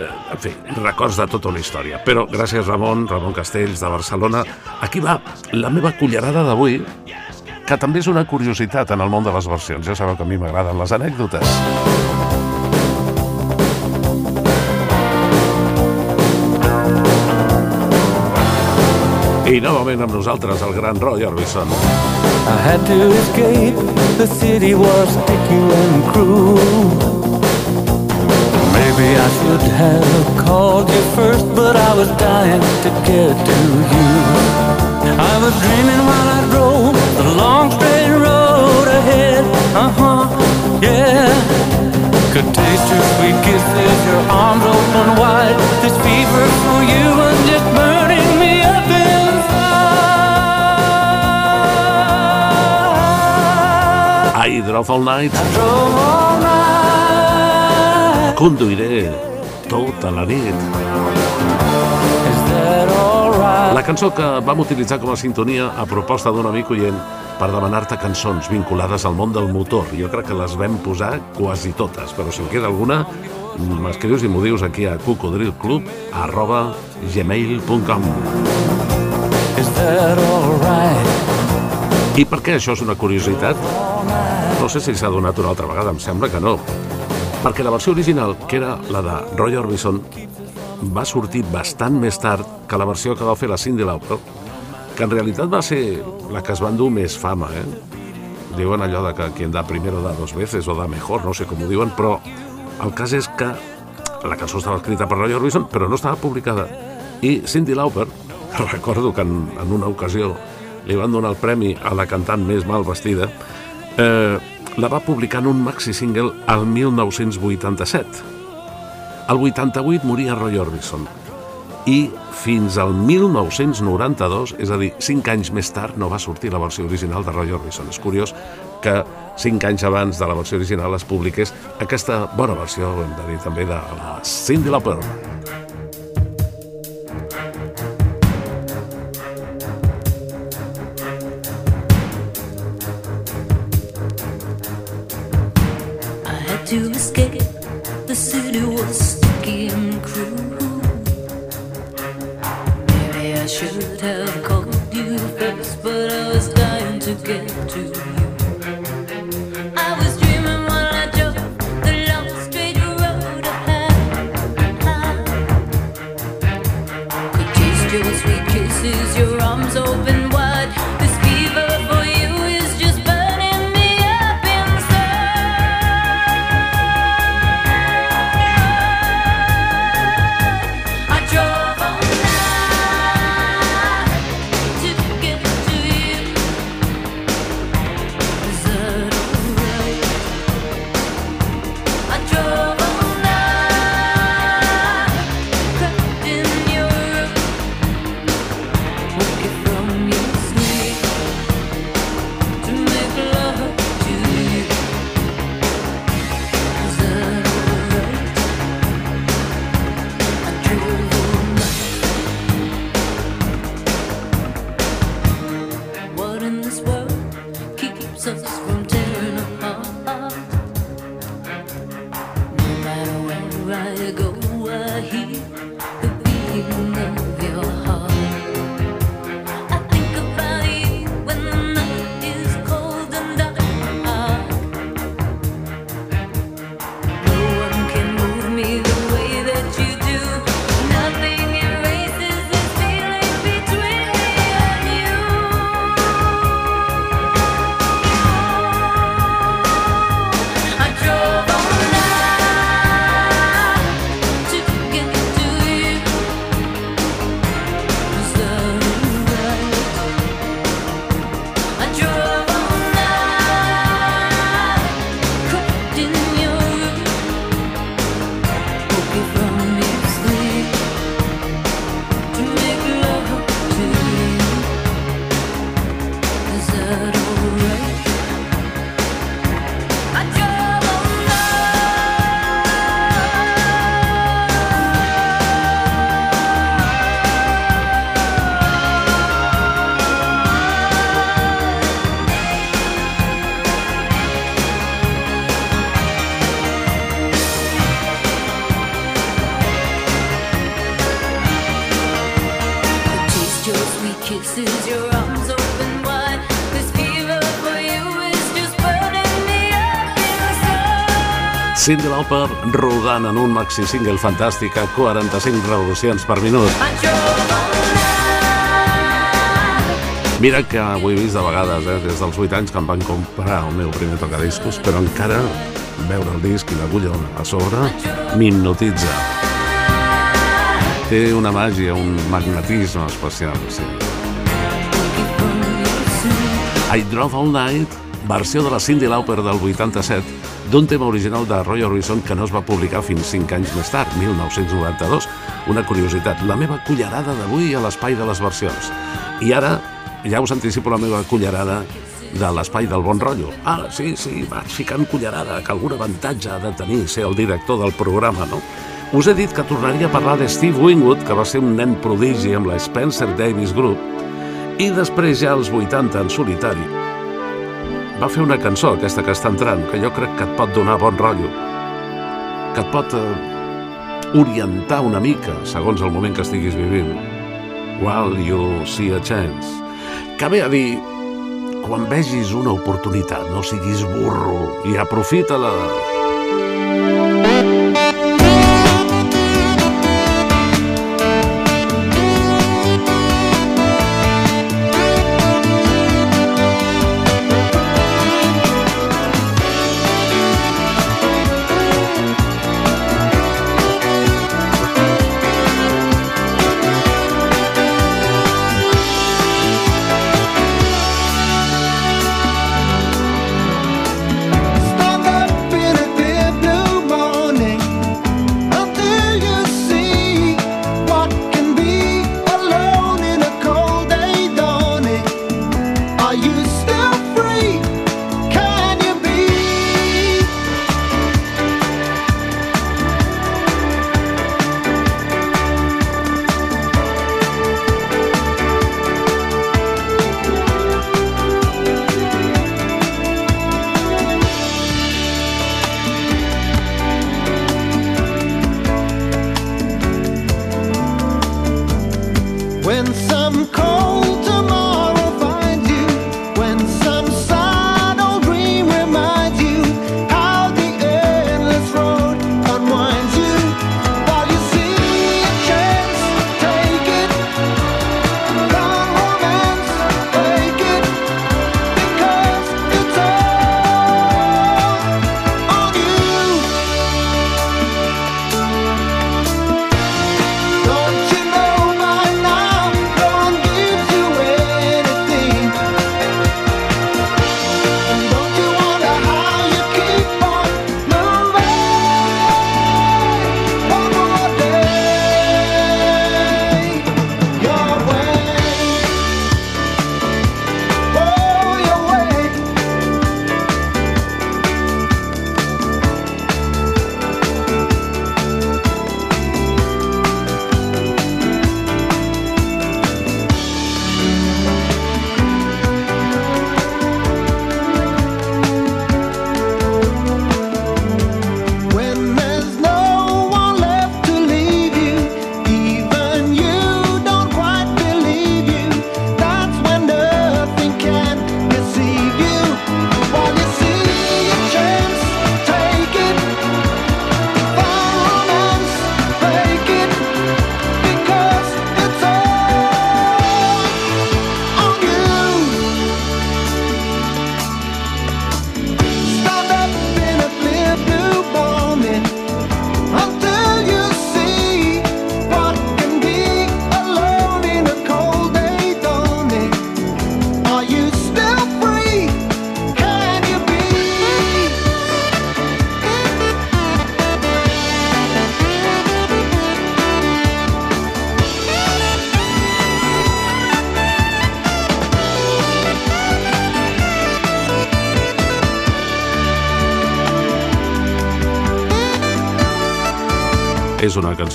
Eh, en fi, records de tota una història. Però gràcies Ramon, Ramon Castells de Barcelona. Aquí va la meva cullerada d'avui, que també és una curiositat en el món de les versions. Ja sabeu que a mi m'agraden les anècdotes. I novament amb nosaltres el gran Roy Orbison. I had to escape, the city was sticky and cruel. Maybe I should have called you first, but I was dying to get to you. I was dreaming while I drove the long straight road ahead. Uh huh, yeah. Could taste your sweet kisses, your arms open wide. This fever for you was just burning I drove all night. Conduiré tota la nit. La cançó que vam utilitzar com a sintonia a proposta d'un amic oient per demanar-te cançons vinculades al món del motor. Jo crec que les vam posar quasi totes, però si en queda alguna, m'escrius i m'ho dius aquí a cocodrilclub arroba gmail.com Is that alright? I per què això és una curiositat? No sé si s'ha donat una altra vegada, em sembla que no. Perquè la versió original, que era la de Roy Orbison, va sortir bastant més tard que la versió que va fer la Cyndi Lauper, que en realitat va ser la que es va endur més fama, eh? Diuen allò de que quien da primero da dos veces o da mejor, no sé com ho diuen, però el cas és que la cançó estava escrita per Roy Orbison, però no estava publicada. I Cyndi Lauper, recordo que en, en una ocasió li van donar el premi a la cantant més mal vestida, eh, la va publicar en un maxi single al 1987. Al 88 moria Roy Orbison i fins al 1992, és a dir, 5 anys més tard, no va sortir la versió original de Roy Orbison. És curiós que 5 anys abans de la versió original es publiqués aquesta bona versió, hem de dir també, de la Cyndi Lauper. Cindy Lauper rodant en un maxi single fantàstic a 45 revolucions per minut. Mira que ho he vist de vegades, eh, des dels 8 anys que em van comprar el meu primer tocadiscos, però encara veure el disc i l'agulla a sobre m'hipnotitza. Té una màgia, un magnetisme especial, sí. I Drove All Night, versió de la Cindy Lauper del 87, d'un tema original de Roy Orbison que no es va publicar fins 5 anys més tard, 1992. Una curiositat, la meva cullerada d'avui a l'espai de les versions. I ara ja us anticipo la meva cullerada de l'espai del bon rotllo. Ah, sí, sí, vaig ficant cullerada, que algun avantatge ha de tenir ser el director del programa, no? Us he dit que tornaria a parlar de Steve Wingwood, que va ser un nen prodigi amb la Spencer Davis Group, i després ja als 80 en solitari va fer una cançó, aquesta que està entrant, que jo crec que et pot donar bon rotllo, que et pot eh, orientar una mica segons el moment que estiguis vivint. While you see a chance. Que ve a dir, quan vegis una oportunitat, no siguis burro i aprofita-la.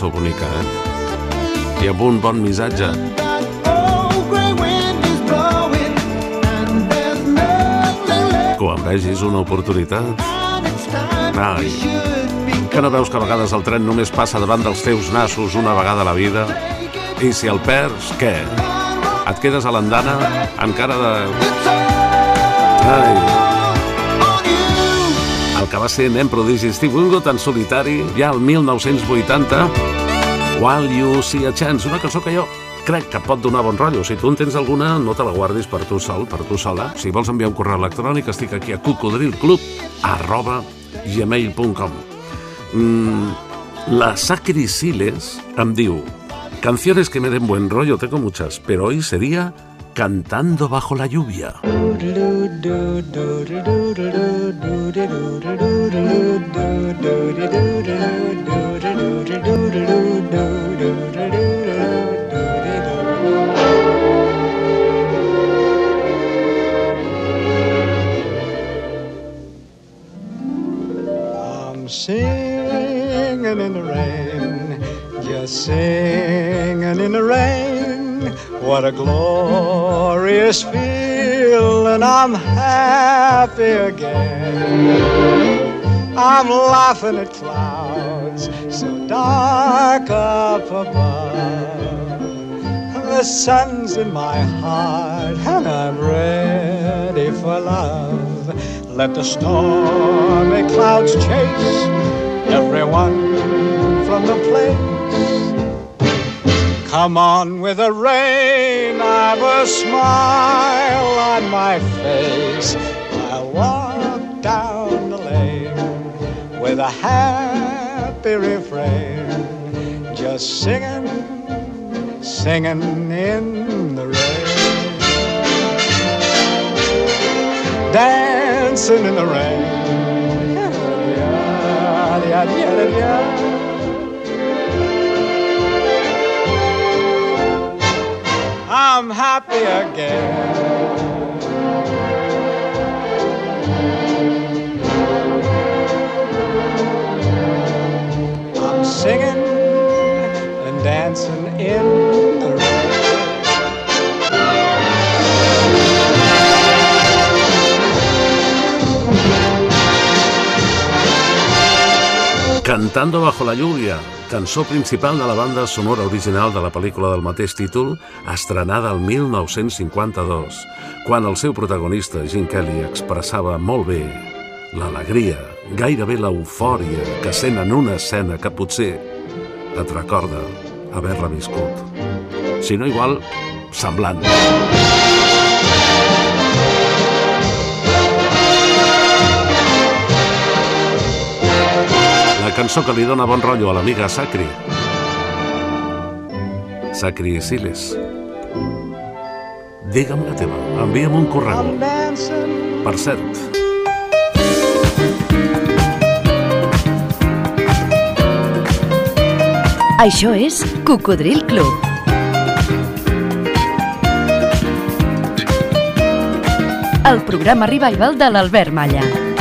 Cançó bonica, eh? I amb un bon missatge. Quan vegis una oportunitat... Ai, que no veus que a vegades el tren només passa davant dels teus nassos una vegada a la vida? I si el perds, què? Et quedes a l'andana encara de... Ai, va ser nen prodigi Steve Winwood en solitari ja el 1980 While You See a Chance, una cançó que jo crec que pot donar bon rotllo. Si tu en tens alguna, no te la guardis per tu sol, per tu sola. Si vols enviar un correu electrònic, estic aquí a cocodrilclub arroba gmail.com mm, La Sacri Siles em diu Canciones que me den buen rollo, tengo muchas, pero hoy sería Cantando bajo la lluvia. I'm singing in the rain, just singing in the rain. What a glorious feeling, I'm happy again. I'm laughing at clouds so dark up above. The sun's in my heart and I'm ready for love. Let the stormy clouds chase everyone from the place. Come on with the rain, I've a smile on my face. I'll walk down the lane with a happy refrain, just singing, singing in the rain. Dancing in the rain. I'm happy again. I'm singing and dancing in Cantando bajo la lluvia, cançó principal de la banda sonora original de la pel·lícula del mateix títol, estrenada el 1952, quan el seu protagonista, Gene Kelly, expressava molt bé l'alegria, gairebé l'eufòria que sent en una escena que potser et recorda haver-la viscut. Si no igual, semblant. La cançó que li dona bon rotllo a l'amiga Sacri. Sacri Siles. Digue'm la teva, envia'm un correu. Per cert, Això és Cocodril Club. El programa revival de l'Albert Malla.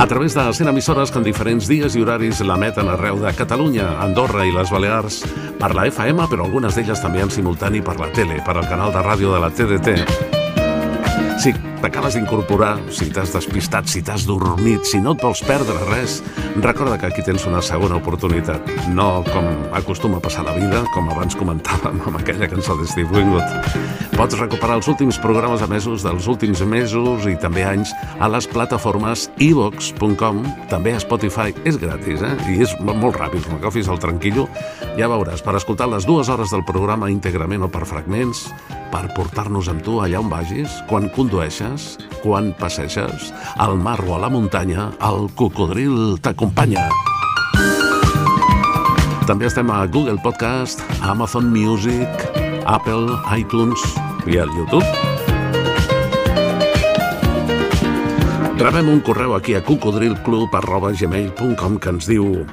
A través de 100 emissores que en diferents dies i horaris l'emeten arreu de Catalunya, Andorra i les Balears per la FM, però algunes d'elles també en simultani per la tele, per al canal de ràdio de la TDT. Si t'acabes d'incorporar, si t'has despistat, si t'has dormit, si no et vols perdre res, recorda que aquí tens una segona oportunitat. No com acostuma a passar la vida, com abans comentàvem amb aquella cançó de Steve Wingwood. Pots recuperar els últims programes emesos dels últims mesos i també anys a les plataformes evox.com, també a Spotify. És gratis, eh? I és mo- molt ràpid. Quan agafis el tranquillo, ja veuràs, per escoltar les dues hores del programa íntegrament o per fragments, per portar-nos amb tu allà on vagis, quan condueixes, quan passeges, al mar o a la muntanya, el cocodril t'acompanya. També estem a Google Podcast, Amazon Music, Apple, iTunes i al YouTube. Rebem un correu aquí a cocodrilclub.gmail.com que ens diu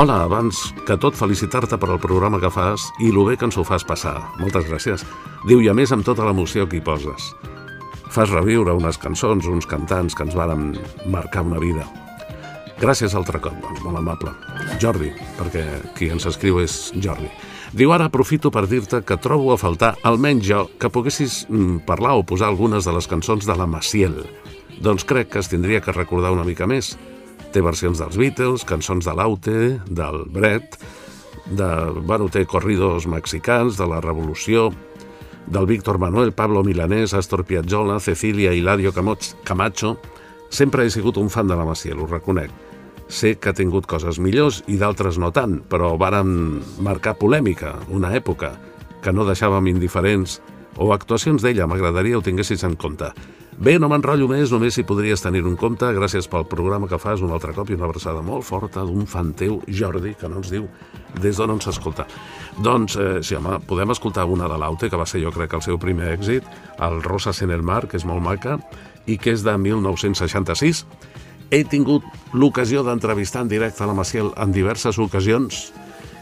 Hola, abans que tot felicitar-te per el programa que fas i lo bé que ens ho fas passar. Moltes gràcies. Diu, i a més amb tota l'emoció que hi poses. Fas reviure unes cançons, uns cantants que ens varen marcar una vida. Gràcies altre cop, doncs, molt amable. Jordi, perquè qui ens escriu és Jordi. Diu, ara aprofito per dir-te que trobo a faltar, almenys jo, que poguessis mm, parlar o posar algunes de les cançons de la Maciel. Doncs crec que es tindria que recordar una mica més. Té versions dels Beatles, cançons de l'Aute, del Brett, de, bueno, té corridos mexicans, de la Revolució, del Víctor Manuel, Pablo Milanés, Astor Piazzolla, Cecilia Hilario Camacho. Sempre he sigut un fan de la Maciel, ho reconec. Sé que ha tingut coses millors i d'altres no tant, però varen marcar polèmica, una època, que no deixàvem indiferents, o actuacions d'ella, m'agradaria ho tinguessis en compte. Bé, no m'enrotllo més, només si podries tenir un compte. Gràcies pel programa que fas un altre cop i una abraçada molt forta d'un fan teu, Jordi, que no ens diu des d'on ens escolta. Doncs, eh, sí, home, podem escoltar una de l'Aute, que va ser jo crec el seu primer èxit, el Rosas en el mar, que és molt maca, i que és de 1966. He tingut l'ocasió d'entrevistar en directe la Maciel en diverses ocasions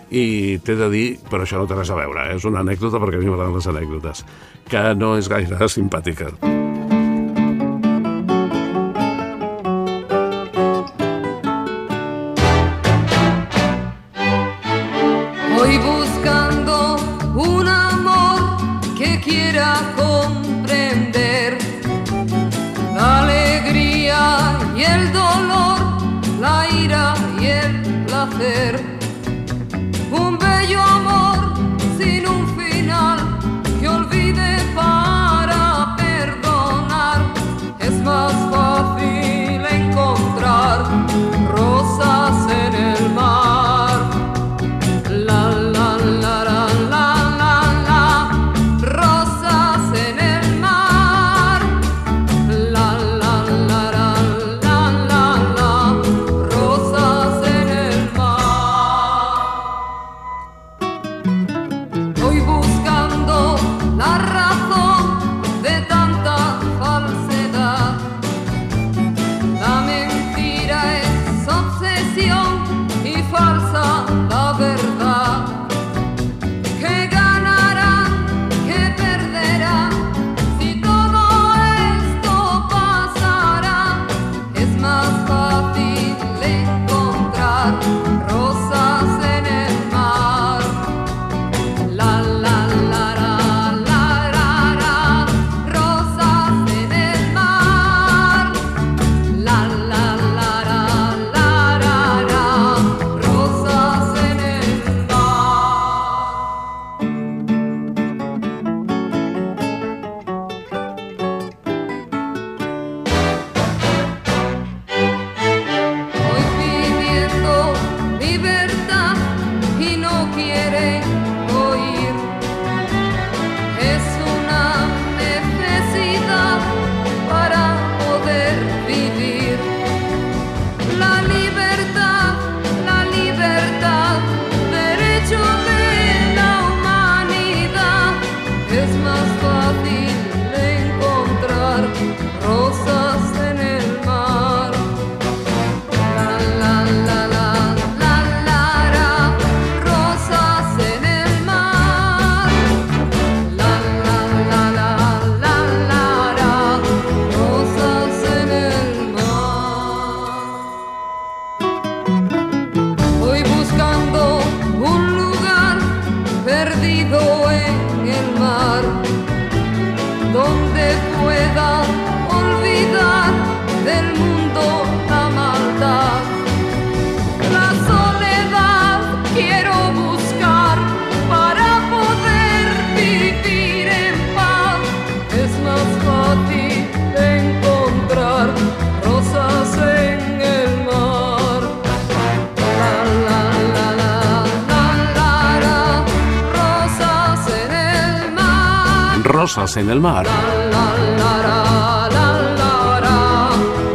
i t'he de dir, però això no té res a veure, eh? és una anècdota perquè a mi m'agraden les anècdotes, que no és gaire simpàtica. Voy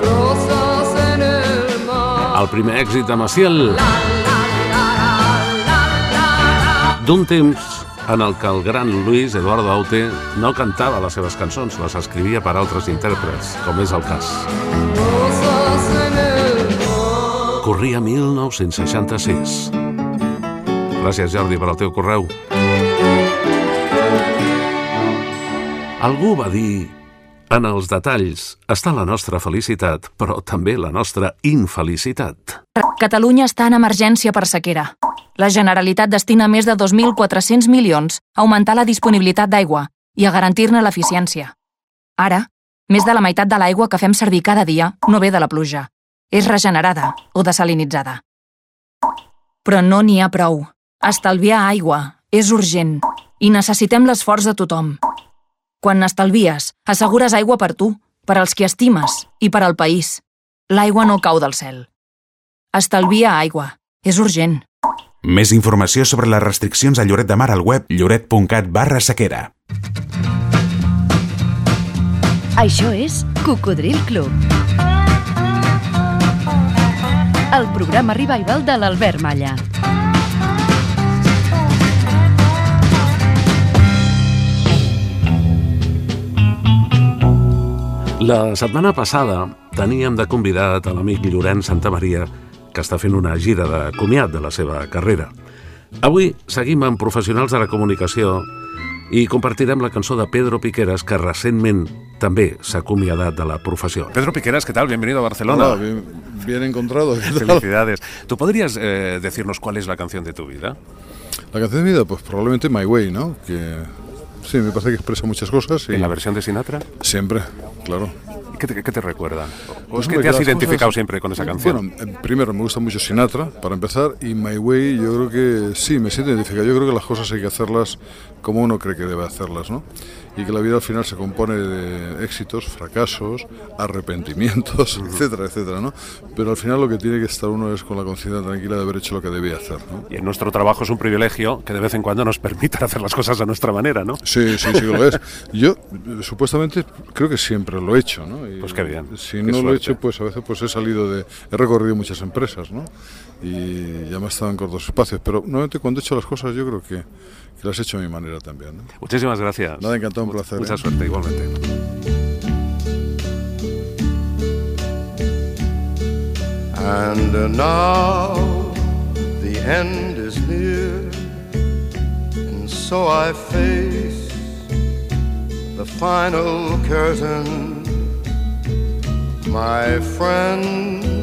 Rosas en el mar. El primer èxit de Maciel. D'un temps en el que el gran Luis Eduardo Aute no cantava les seves cançons, les escrivia per altres intèrprets, com és el cas. Corria 1966. Gràcies, Jordi, per al teu correu. Algú va dir en els detalls està la nostra felicitat, però també la nostra infelicitat. Catalunya està en emergència per sequera. La Generalitat destina més de 2.400 milions a augmentar la disponibilitat d'aigua i a garantir-ne l'eficiència. Ara, més de la meitat de l'aigua que fem servir cada dia no ve de la pluja. És regenerada o desalinitzada. Però no n'hi ha prou. Estalviar aigua és urgent i necessitem l'esforç de tothom. Quan n'estalvies, assegures aigua per tu, per als qui estimes i per al país. L'aigua no cau del cel. Estalvia aigua. És urgent. Més informació sobre les restriccions a Lloret de Mar al web lloret.cat barra sequera. Això és Cocodril Club. El programa revival de l'Albert Malla. La setmana passada teníem de convidat a l'amic Llorenç Santamaria, que està fent una gira de comiat de la seva carrera. Avui seguim amb professionals de la comunicació i compartirem la cançó de Pedro Piqueras, que recentment també s'ha acomiadat de la professió. Pedro Piqueras, ¿qué tal? Bienvenido a Barcelona. Hola, bien, bien encontrado. Felicidades. ¿Tú podrías eh, decirnos cuál es la canción de tu vida? La canción de mi vida, pues probablemente My Way, ¿no? Que sí, me parece que expresa muchas cosas. Y ¿En la versión de Sinatra? Siempre, claro. ¿Qué te, qué te recuerda? ¿O Pues es que te has identificado cosas- siempre con esa canción? Bueno, eh, primero me gusta mucho Sinatra, para empezar, y My Way yo creo que sí, me siento identificado. Yo creo que las cosas hay que hacerlas como uno cree que debe hacerlas, ¿no? Y que la vida al final se compone de éxitos, fracasos, arrepentimientos, etcétera, etcétera, ¿no? Pero al final lo que tiene que estar uno es con la conciencia tranquila de haber hecho lo que debía hacer, ¿no? Y en nuestro trabajo es un privilegio que de vez en cuando nos permitan hacer las cosas a nuestra manera, ¿no? Sí, sí, sí que lo es. Yo supuestamente creo que siempre lo he hecho, ¿no? Y, Pues qué bien, Si qué no lo he suerte. hecho, pues a veces pues he salido de, he recorrido muchas empresas, ¿no? Y ya me he estado en cortos espacios, pero normalmente cuando he hecho las cosas yo creo que, que las he hecho a mi manera también, ¿no? Muchísimas gracias. Nada, encantado, un placer. Mucha ¿eh? suerte, igualmente. And now the end is near, and so I face the final curtain. My friend,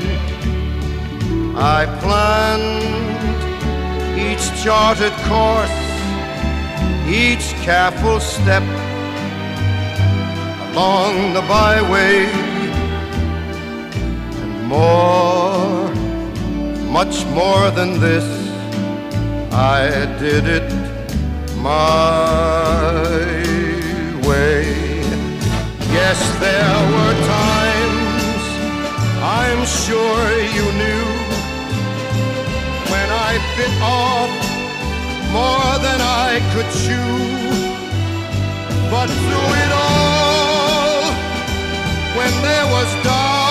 I planned each charted course, each careful step along the byway and more, much more than this. I did it my way. Yes, there were times I'm sure you knew could chew. But through it all, when there was doubt,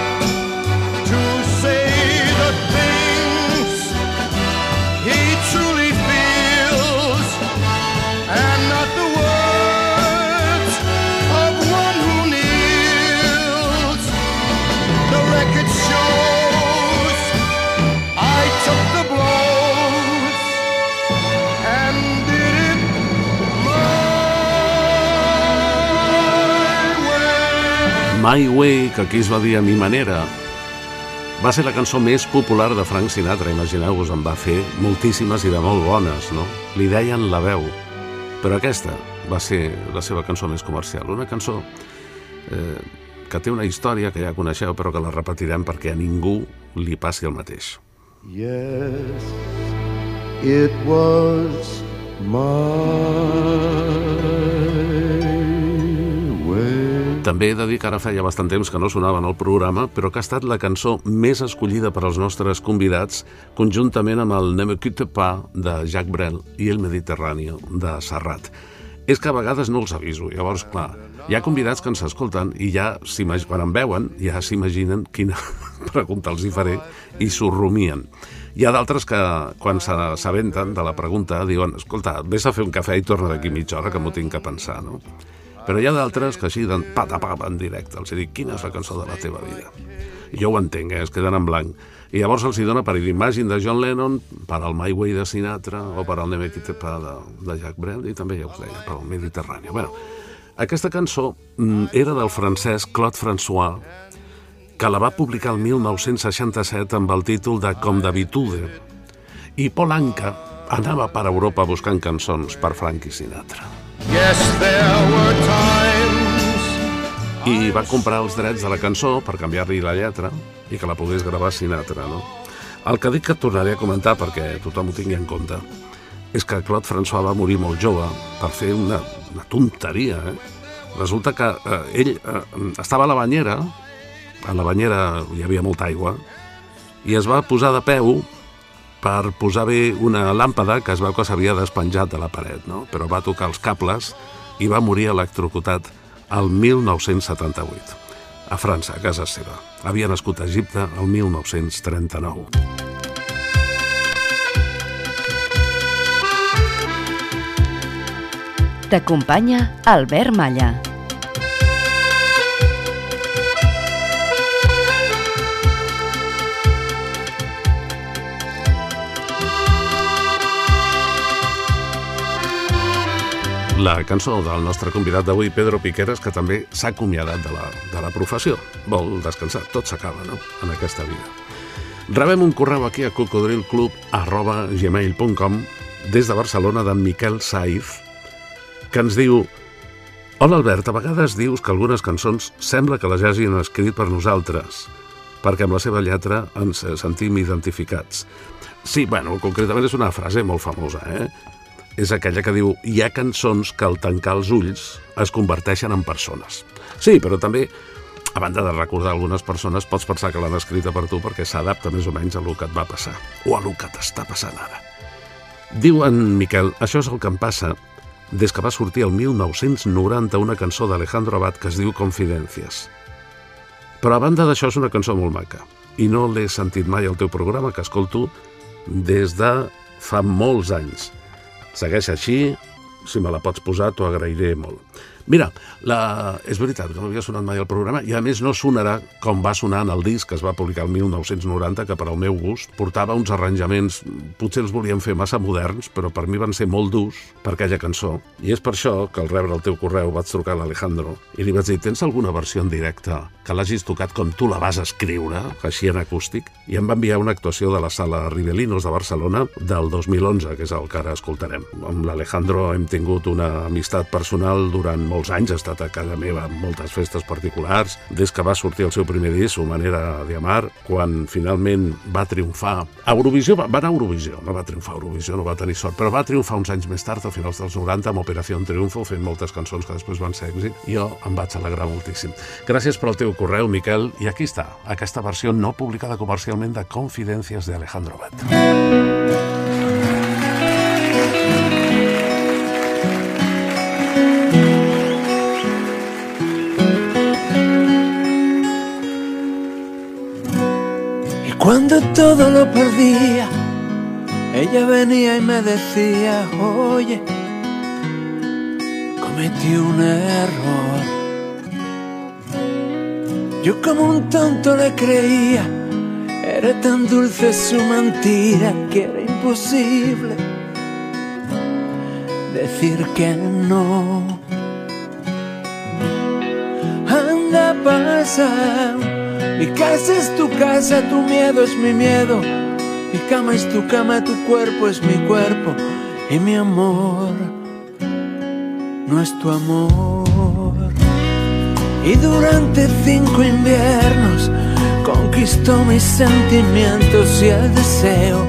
My Way, que aquí es va dir a mi manera, va ser la cançó més popular de Frank Sinatra, imagineu-vos, en va fer moltíssimes i de molt bones, no? Li deien la veu, però aquesta va ser la seva cançó més comercial, una cançó eh, que té una història que ja coneixeu, però que la repetirem perquè a ningú li passi el mateix. Yes, it was my. També he de dir que ara feia bastant temps que no sonava en el programa, però que ha estat la cançó més escollida per als nostres convidats, conjuntament amb el Ne me quitte pas de Jacques Brel i el Mediterrani de Serrat. És que a vegades no els aviso, llavors, clar, hi ha convidats que ens escolten i ja, quan em veuen, ja s'imaginen quina pregunta els hi faré i s'ho rumien. Hi ha d'altres que, quan s'aventen de la pregunta, diuen, escolta, vés a fer un cafè i torna d'aquí mitja hora que m'ho tinc que pensar, no? Però hi ha d'altres que així, d'en patapap en directe, els dic, quina és la cançó de la teva vida? Jo ho entenc, eh? es queden en blanc. I llavors els hi dona per Imagine de John Lennon, per al My Way de Sinatra o per al Never Quitte Pa de, de Jacques Brel i també, ja us deia, per al Mediterrani. Bueno, aquesta cançó mm, era del francès Claude François, que la va publicar el 1967 amb el títol de Com d'habitude. I Paul Anka anava per Europa buscant cançons per Frankie Sinatra. Yes, there were times I va comprar els drets de la cançó per canviar-li la lletra i que la pogués gravar Sinatra, no? El que dic que tornaré a comentar perquè tothom ho tingui en compte és que Claude François va morir molt jove per fer una, una tonteria, eh? Resulta que eh, ell eh, estava a la banyera, a la banyera hi havia molta aigua, i es va posar de peu per posar bé una làmpada que es veu que s'havia despenjat de la paret, no? però va tocar els cables i va morir electrocutat el 1978, a França, a casa seva. Havia nascut a Egipte el 1939. T'acompanya Albert Malla. La cançó del nostre convidat d'avui, Pedro Piqueras, que també s'ha acomiadat de la, de la professió. Vol descansar. Tot s'acaba, no?, en aquesta vida. Rebem un correu aquí a cocodrilclub arroba gmail.com des de Barcelona d'en Miquel Saiz, que ens diu Hola Albert, a vegades dius que algunes cançons sembla que les hagin escrit per nosaltres, perquè amb la seva lletra ens sentim identificats. Sí, bueno, concretament és una frase molt famosa, eh? És aquella que diu hi ha cançons que al tancar els ulls es converteixen en persones. Sí, però també, a banda de recordar algunes persones, pots pensar que l'han escrita per tu perquè s'adapta més o menys a lo que et va passar, o a lo que t'està passant ara. Diu en Miquel, això és el que em passa des que va sortir el 1990 una cançó d'Alejandro Abad que es diu Confidencias. Però a banda d'això és una cançó molt maca i no l'he sentit mai al teu programa que escolto des de fa molts anys. Segueix així, si me la pots posar t'ho agrairé molt. Mira, la... és veritat que no havia sonat mai al programa i a més no sonarà com va sonar en el disc que es va publicar el 1990 que per al meu gust portava uns arranjaments potser els volíem fer massa moderns però per mi van ser molt durs per aquella cançó. I és per això que al rebre el teu correu vaig trucar a l'Alejandro i li vaig dir tens alguna versió en directe que l'hagis tocat com tu la vas escriure? Així en acústic. I em va enviar una actuació de la sala Ribelinos de Barcelona del 2011 que és el que ara escoltarem. Amb l'Alejandro hem tingut una amistat personal durant molts anys, ha estat a casa meva en moltes festes particulars, des que va sortir el seu primer disc, Su manera de amar, quan finalment va triomfar. A Eurovisió, va, va anar a Eurovisió, no va triomfar a Eurovisió, no va tenir sort, però va triomfar uns anys més tard, a finals dels 90, amb Operació Triunfo, fent moltes cançons que després van ser èxit, jo em vaig alegrar moltíssim. Gràcies per al teu correu, Miquel, i aquí està, aquesta versió no publicada comercialment de Confidencias de Alejandro Bat. Todo lo perdía, ella venía y me decía, oye, cometí un error. Yo como un tonto le creía, era tan dulce su mentira que era imposible decir que no. Anda, pasa. Mi casa es tu casa, tu miedo es mi miedo. Mi cama es tu cama, tu cuerpo es mi cuerpo. Y mi amor no es tu amor. Y durante cinco inviernos conquistó mis sentimientos y el deseo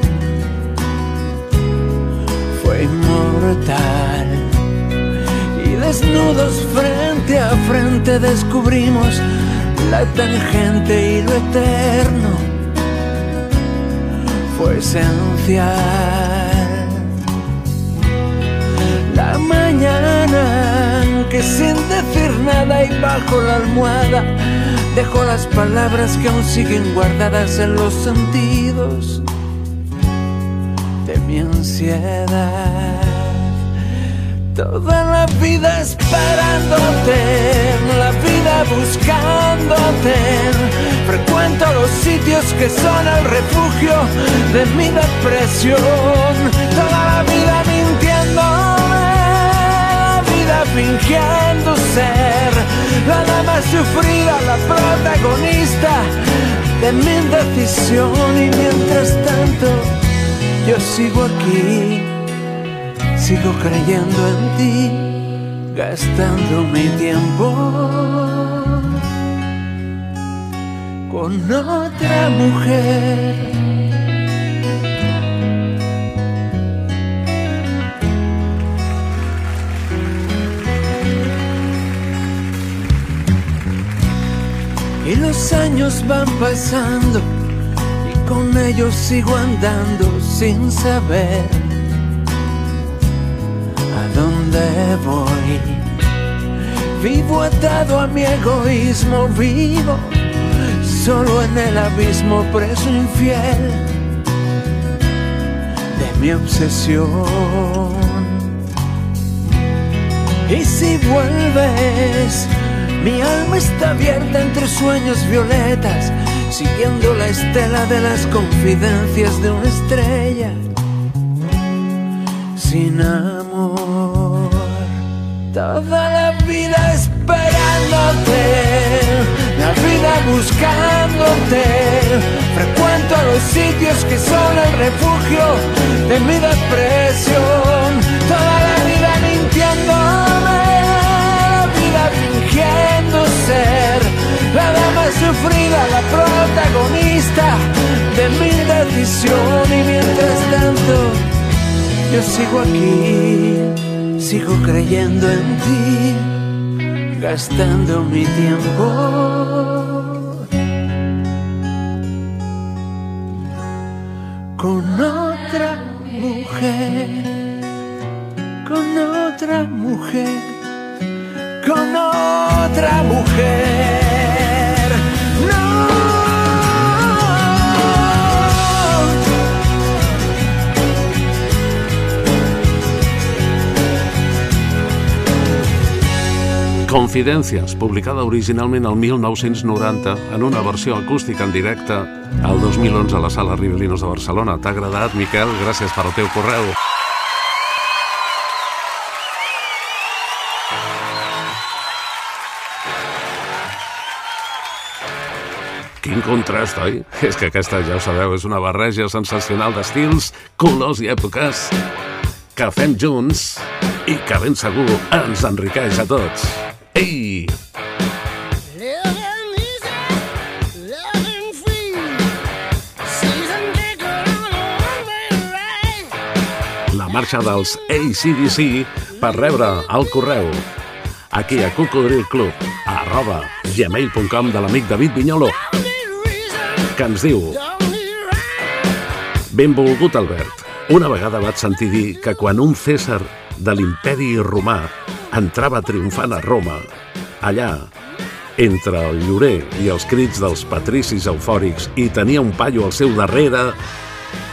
fue inmortal. Y desnudos frente a frente descubrimos la tangente y lo eterno fue esencial. La mañana que sin decir nada y bajo la almohada dejó las palabras que aún siguen guardadas en los sentidos de mi ansiedad. Toda la vida esperándote, la vida buscándote. Frecuento los sitios que son el refugio de mi depresión. Toda la vida mintiéndome, la vida fingiendo ser la dama sufrida, la protagonista de mi indecisión. Y mientras tanto, yo sigo aquí sigo creyendo en ti, gastando mi tiempo con otra mujer. Y los años van pasando y con ellos sigo andando sin saber dónde voy. Vivo atado a mi egoísmo, vivo solo en el abismo, preso infiel de mi obsesión. Y si vuelves, mi alma está abierta entre sueños violetas, siguiendo la estela de las confidencias de una estrella sin amor. Toda la vida esperándote, la vida buscándote. Frecuento los sitios que son el refugio de mi depresión. Toda la vida mintiéndome, la vida fingiendo ser la dama sufrida, la protagonista de mi decisión. Y mientras tanto, yo sigo aquí, sigo creyendo en ti, gastando mi tiempo. Con otra mujer, con otra mujer, con otra mujer. Confidencias, publicada originalment el 1990 en una versió acústica en directe al 2011 a la Sala Ribelinos de Barcelona. T'ha agradat, Miquel? Gràcies per al teu correu. Quin contrast, oi? És que aquesta, ja ho sabeu, és una barreja sensacional d'estils, colors i èpoques que fem junts i que ben segur ens enriqueix a tots. Ei! La marxa dels ACDC per rebre el correu. Aquí a Cocodril Club arroba gmail.com de l'amic David Vinyolo que ens diu Benvolgut Albert, una vegada vaig sentir dir que quan un César de l'imperi romà entrava triomfant a Roma, allà, entre el llorer i els crits dels patricis eufòrics i tenia un paio al seu darrere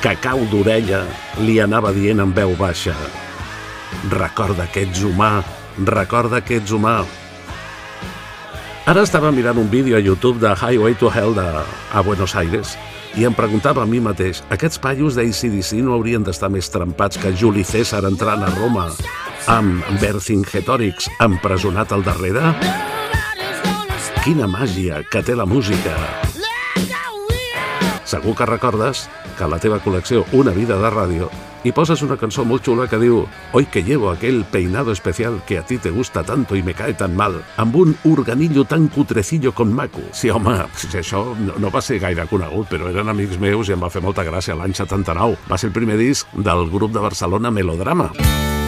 que cau d'orella li anava dient en veu baixa recorda que ets humà, recorda que ets humà. Ara estava mirant un vídeo a YouTube de Highway to Hell de, a Buenos Aires i em preguntava a mi mateix, aquests paios d'ACDC no haurien d'estar més trempats que Juli César entrant a Roma amb Vercingetorix empresonat al darrere? Quina màgia que té la música! Segur que recordes que a la teva col·lecció Una vida de ràdio hi poses una cançó molt xula que diu Hoy que llevo aquel peinado especial que a ti te gusta tanto y me cae tan mal amb un organillo tan cutrecillo con maco. Sí, home, això no, no va ser gaire conegut, però eren amics meus i em va fer molta gràcia l'any 79. Va ser el primer disc del grup de Barcelona Melodrama. Hoy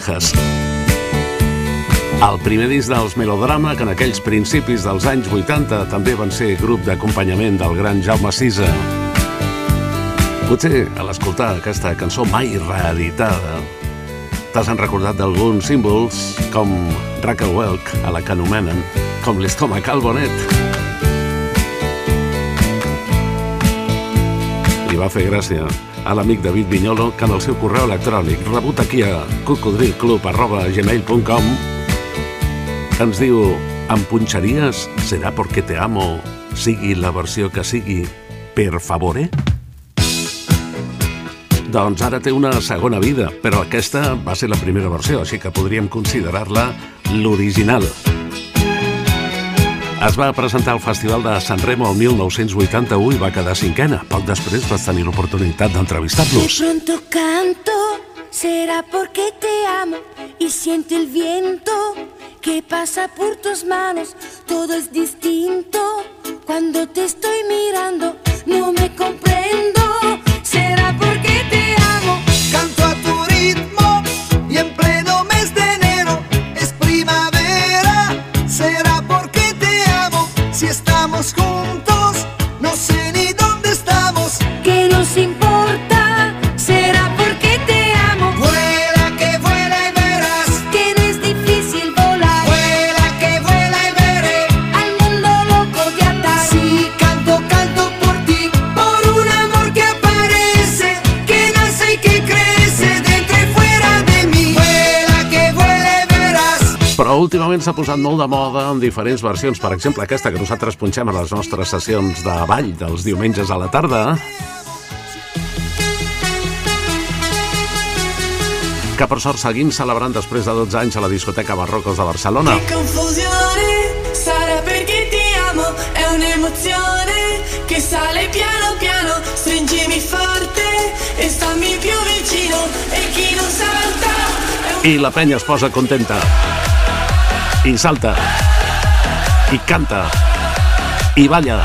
dejas. El primer disc dels Melodrama, que en aquells principis dels anys 80 també van ser grup d'acompanyament del gran Jaume Sisa. Potser a l'escoltar aquesta cançó mai reeditada t'has recordat d'alguns símbols com Rackelwelk, a la que anomenen com l'estómac al bonet. Va fer gràcia a l'amic David Vinyolo que en el seu correu electrònic rebut aquí a cocodrilclub.gmail.com ens diu em punxaries serà porque te amo sigui la versió que sigui per favore? Doncs ara té una segona vida, però aquesta va ser la primera versió, així que podríem considerar-la l'original. Es va presentar al Festival de San Remo el 1981 i va quedar cinquena. Poc després vas tenir l'oportunitat De d'entrevistar-los. pronto canto, será porque te amo y siento el viento que pasa por tus manos. Todo es distinto cuando te estoy mirando. No me comprendo, últimament s'ha posat molt de moda en diferents versions. Per exemple, aquesta que nosaltres punxem a les nostres sessions de ball dels diumenges a la tarda. Que per sort seguim celebrant després de 12 anys a la discoteca Barrocos de Barcelona. Che confusione, sarà perché ti amo, è un'emozione che sale piano piano, stringimi forte e stammi più vicino e chi non salta un I la penya es posa contenta. I salta. I canta. I balla.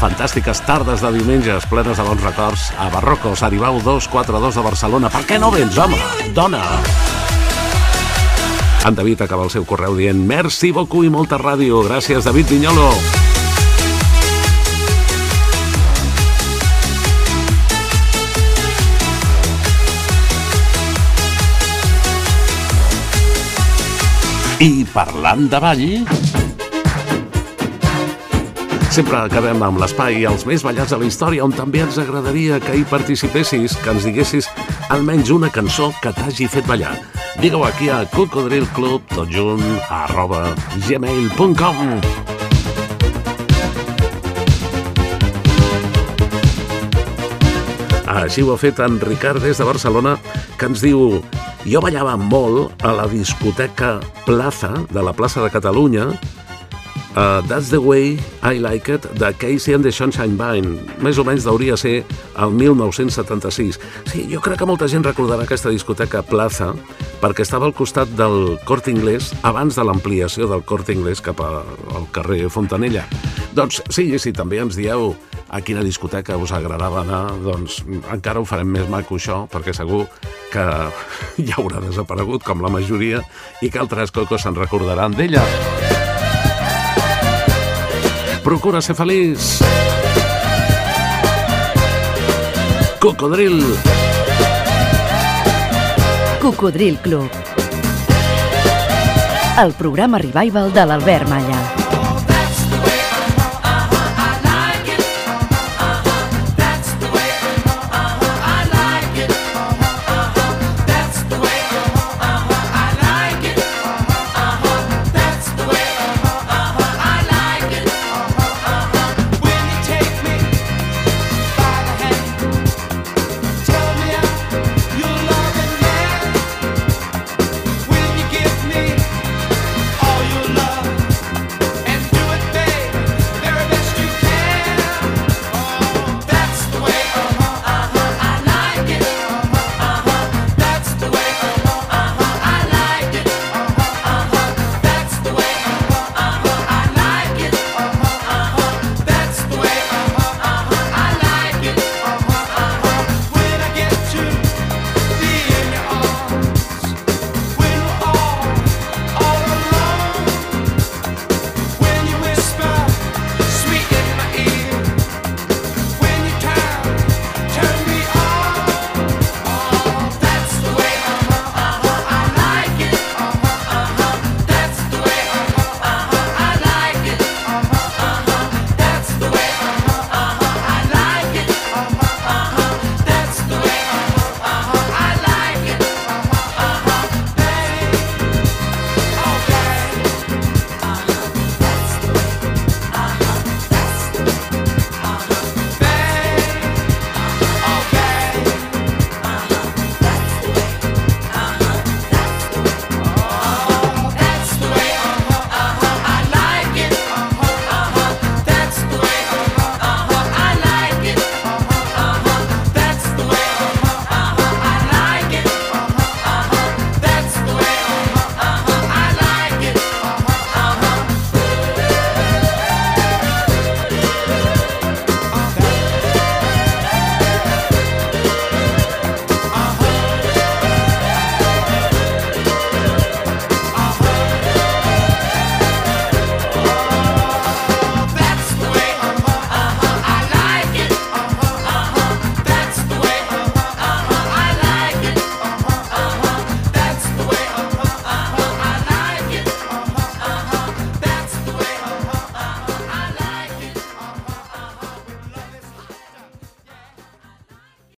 Fantàstiques tardes de diumenges plenes de bons records a Barrocos, Aribau 242 de Barcelona. Per què no vens, home? Dona! En David acaba el seu correu dient Merci beaucoup i molta ràdio. Gràcies, David Vinyolo. Parlant de ball... Sempre acabem amb l'espai Els més ballats de la història, on també ens agradaria que hi participessis, que ens diguessis almenys una cançó que t'hagi fet ballar. Digue-ho aquí a Cocodril Club, tot junt, arroba gmail.com. Així ho ha fet en Ricard des de Barcelona, que ens diu jo ballava molt a la discoteca Plaza, de la plaça de Catalunya, Uh, That's the way I like it, de Casey and the Sunshine Band. Més o menys hauria ser el 1976. Sí, jo crec que molta gent recordarà aquesta discoteca Plaza perquè estava al costat del Corte Inglés abans de l'ampliació del Corte Inglés cap al carrer Fontanella. Doncs sí, si també ens dieu a quina discoteca us agradava anar, doncs encara ho farem més maco això, perquè segur que ja haurà desaparegut, com la majoria, i que altres cocos se'n recordaran d'ella. Procura ser feliç. Cocodril. Cocodril Club. El programa revival de l'Albert Malla.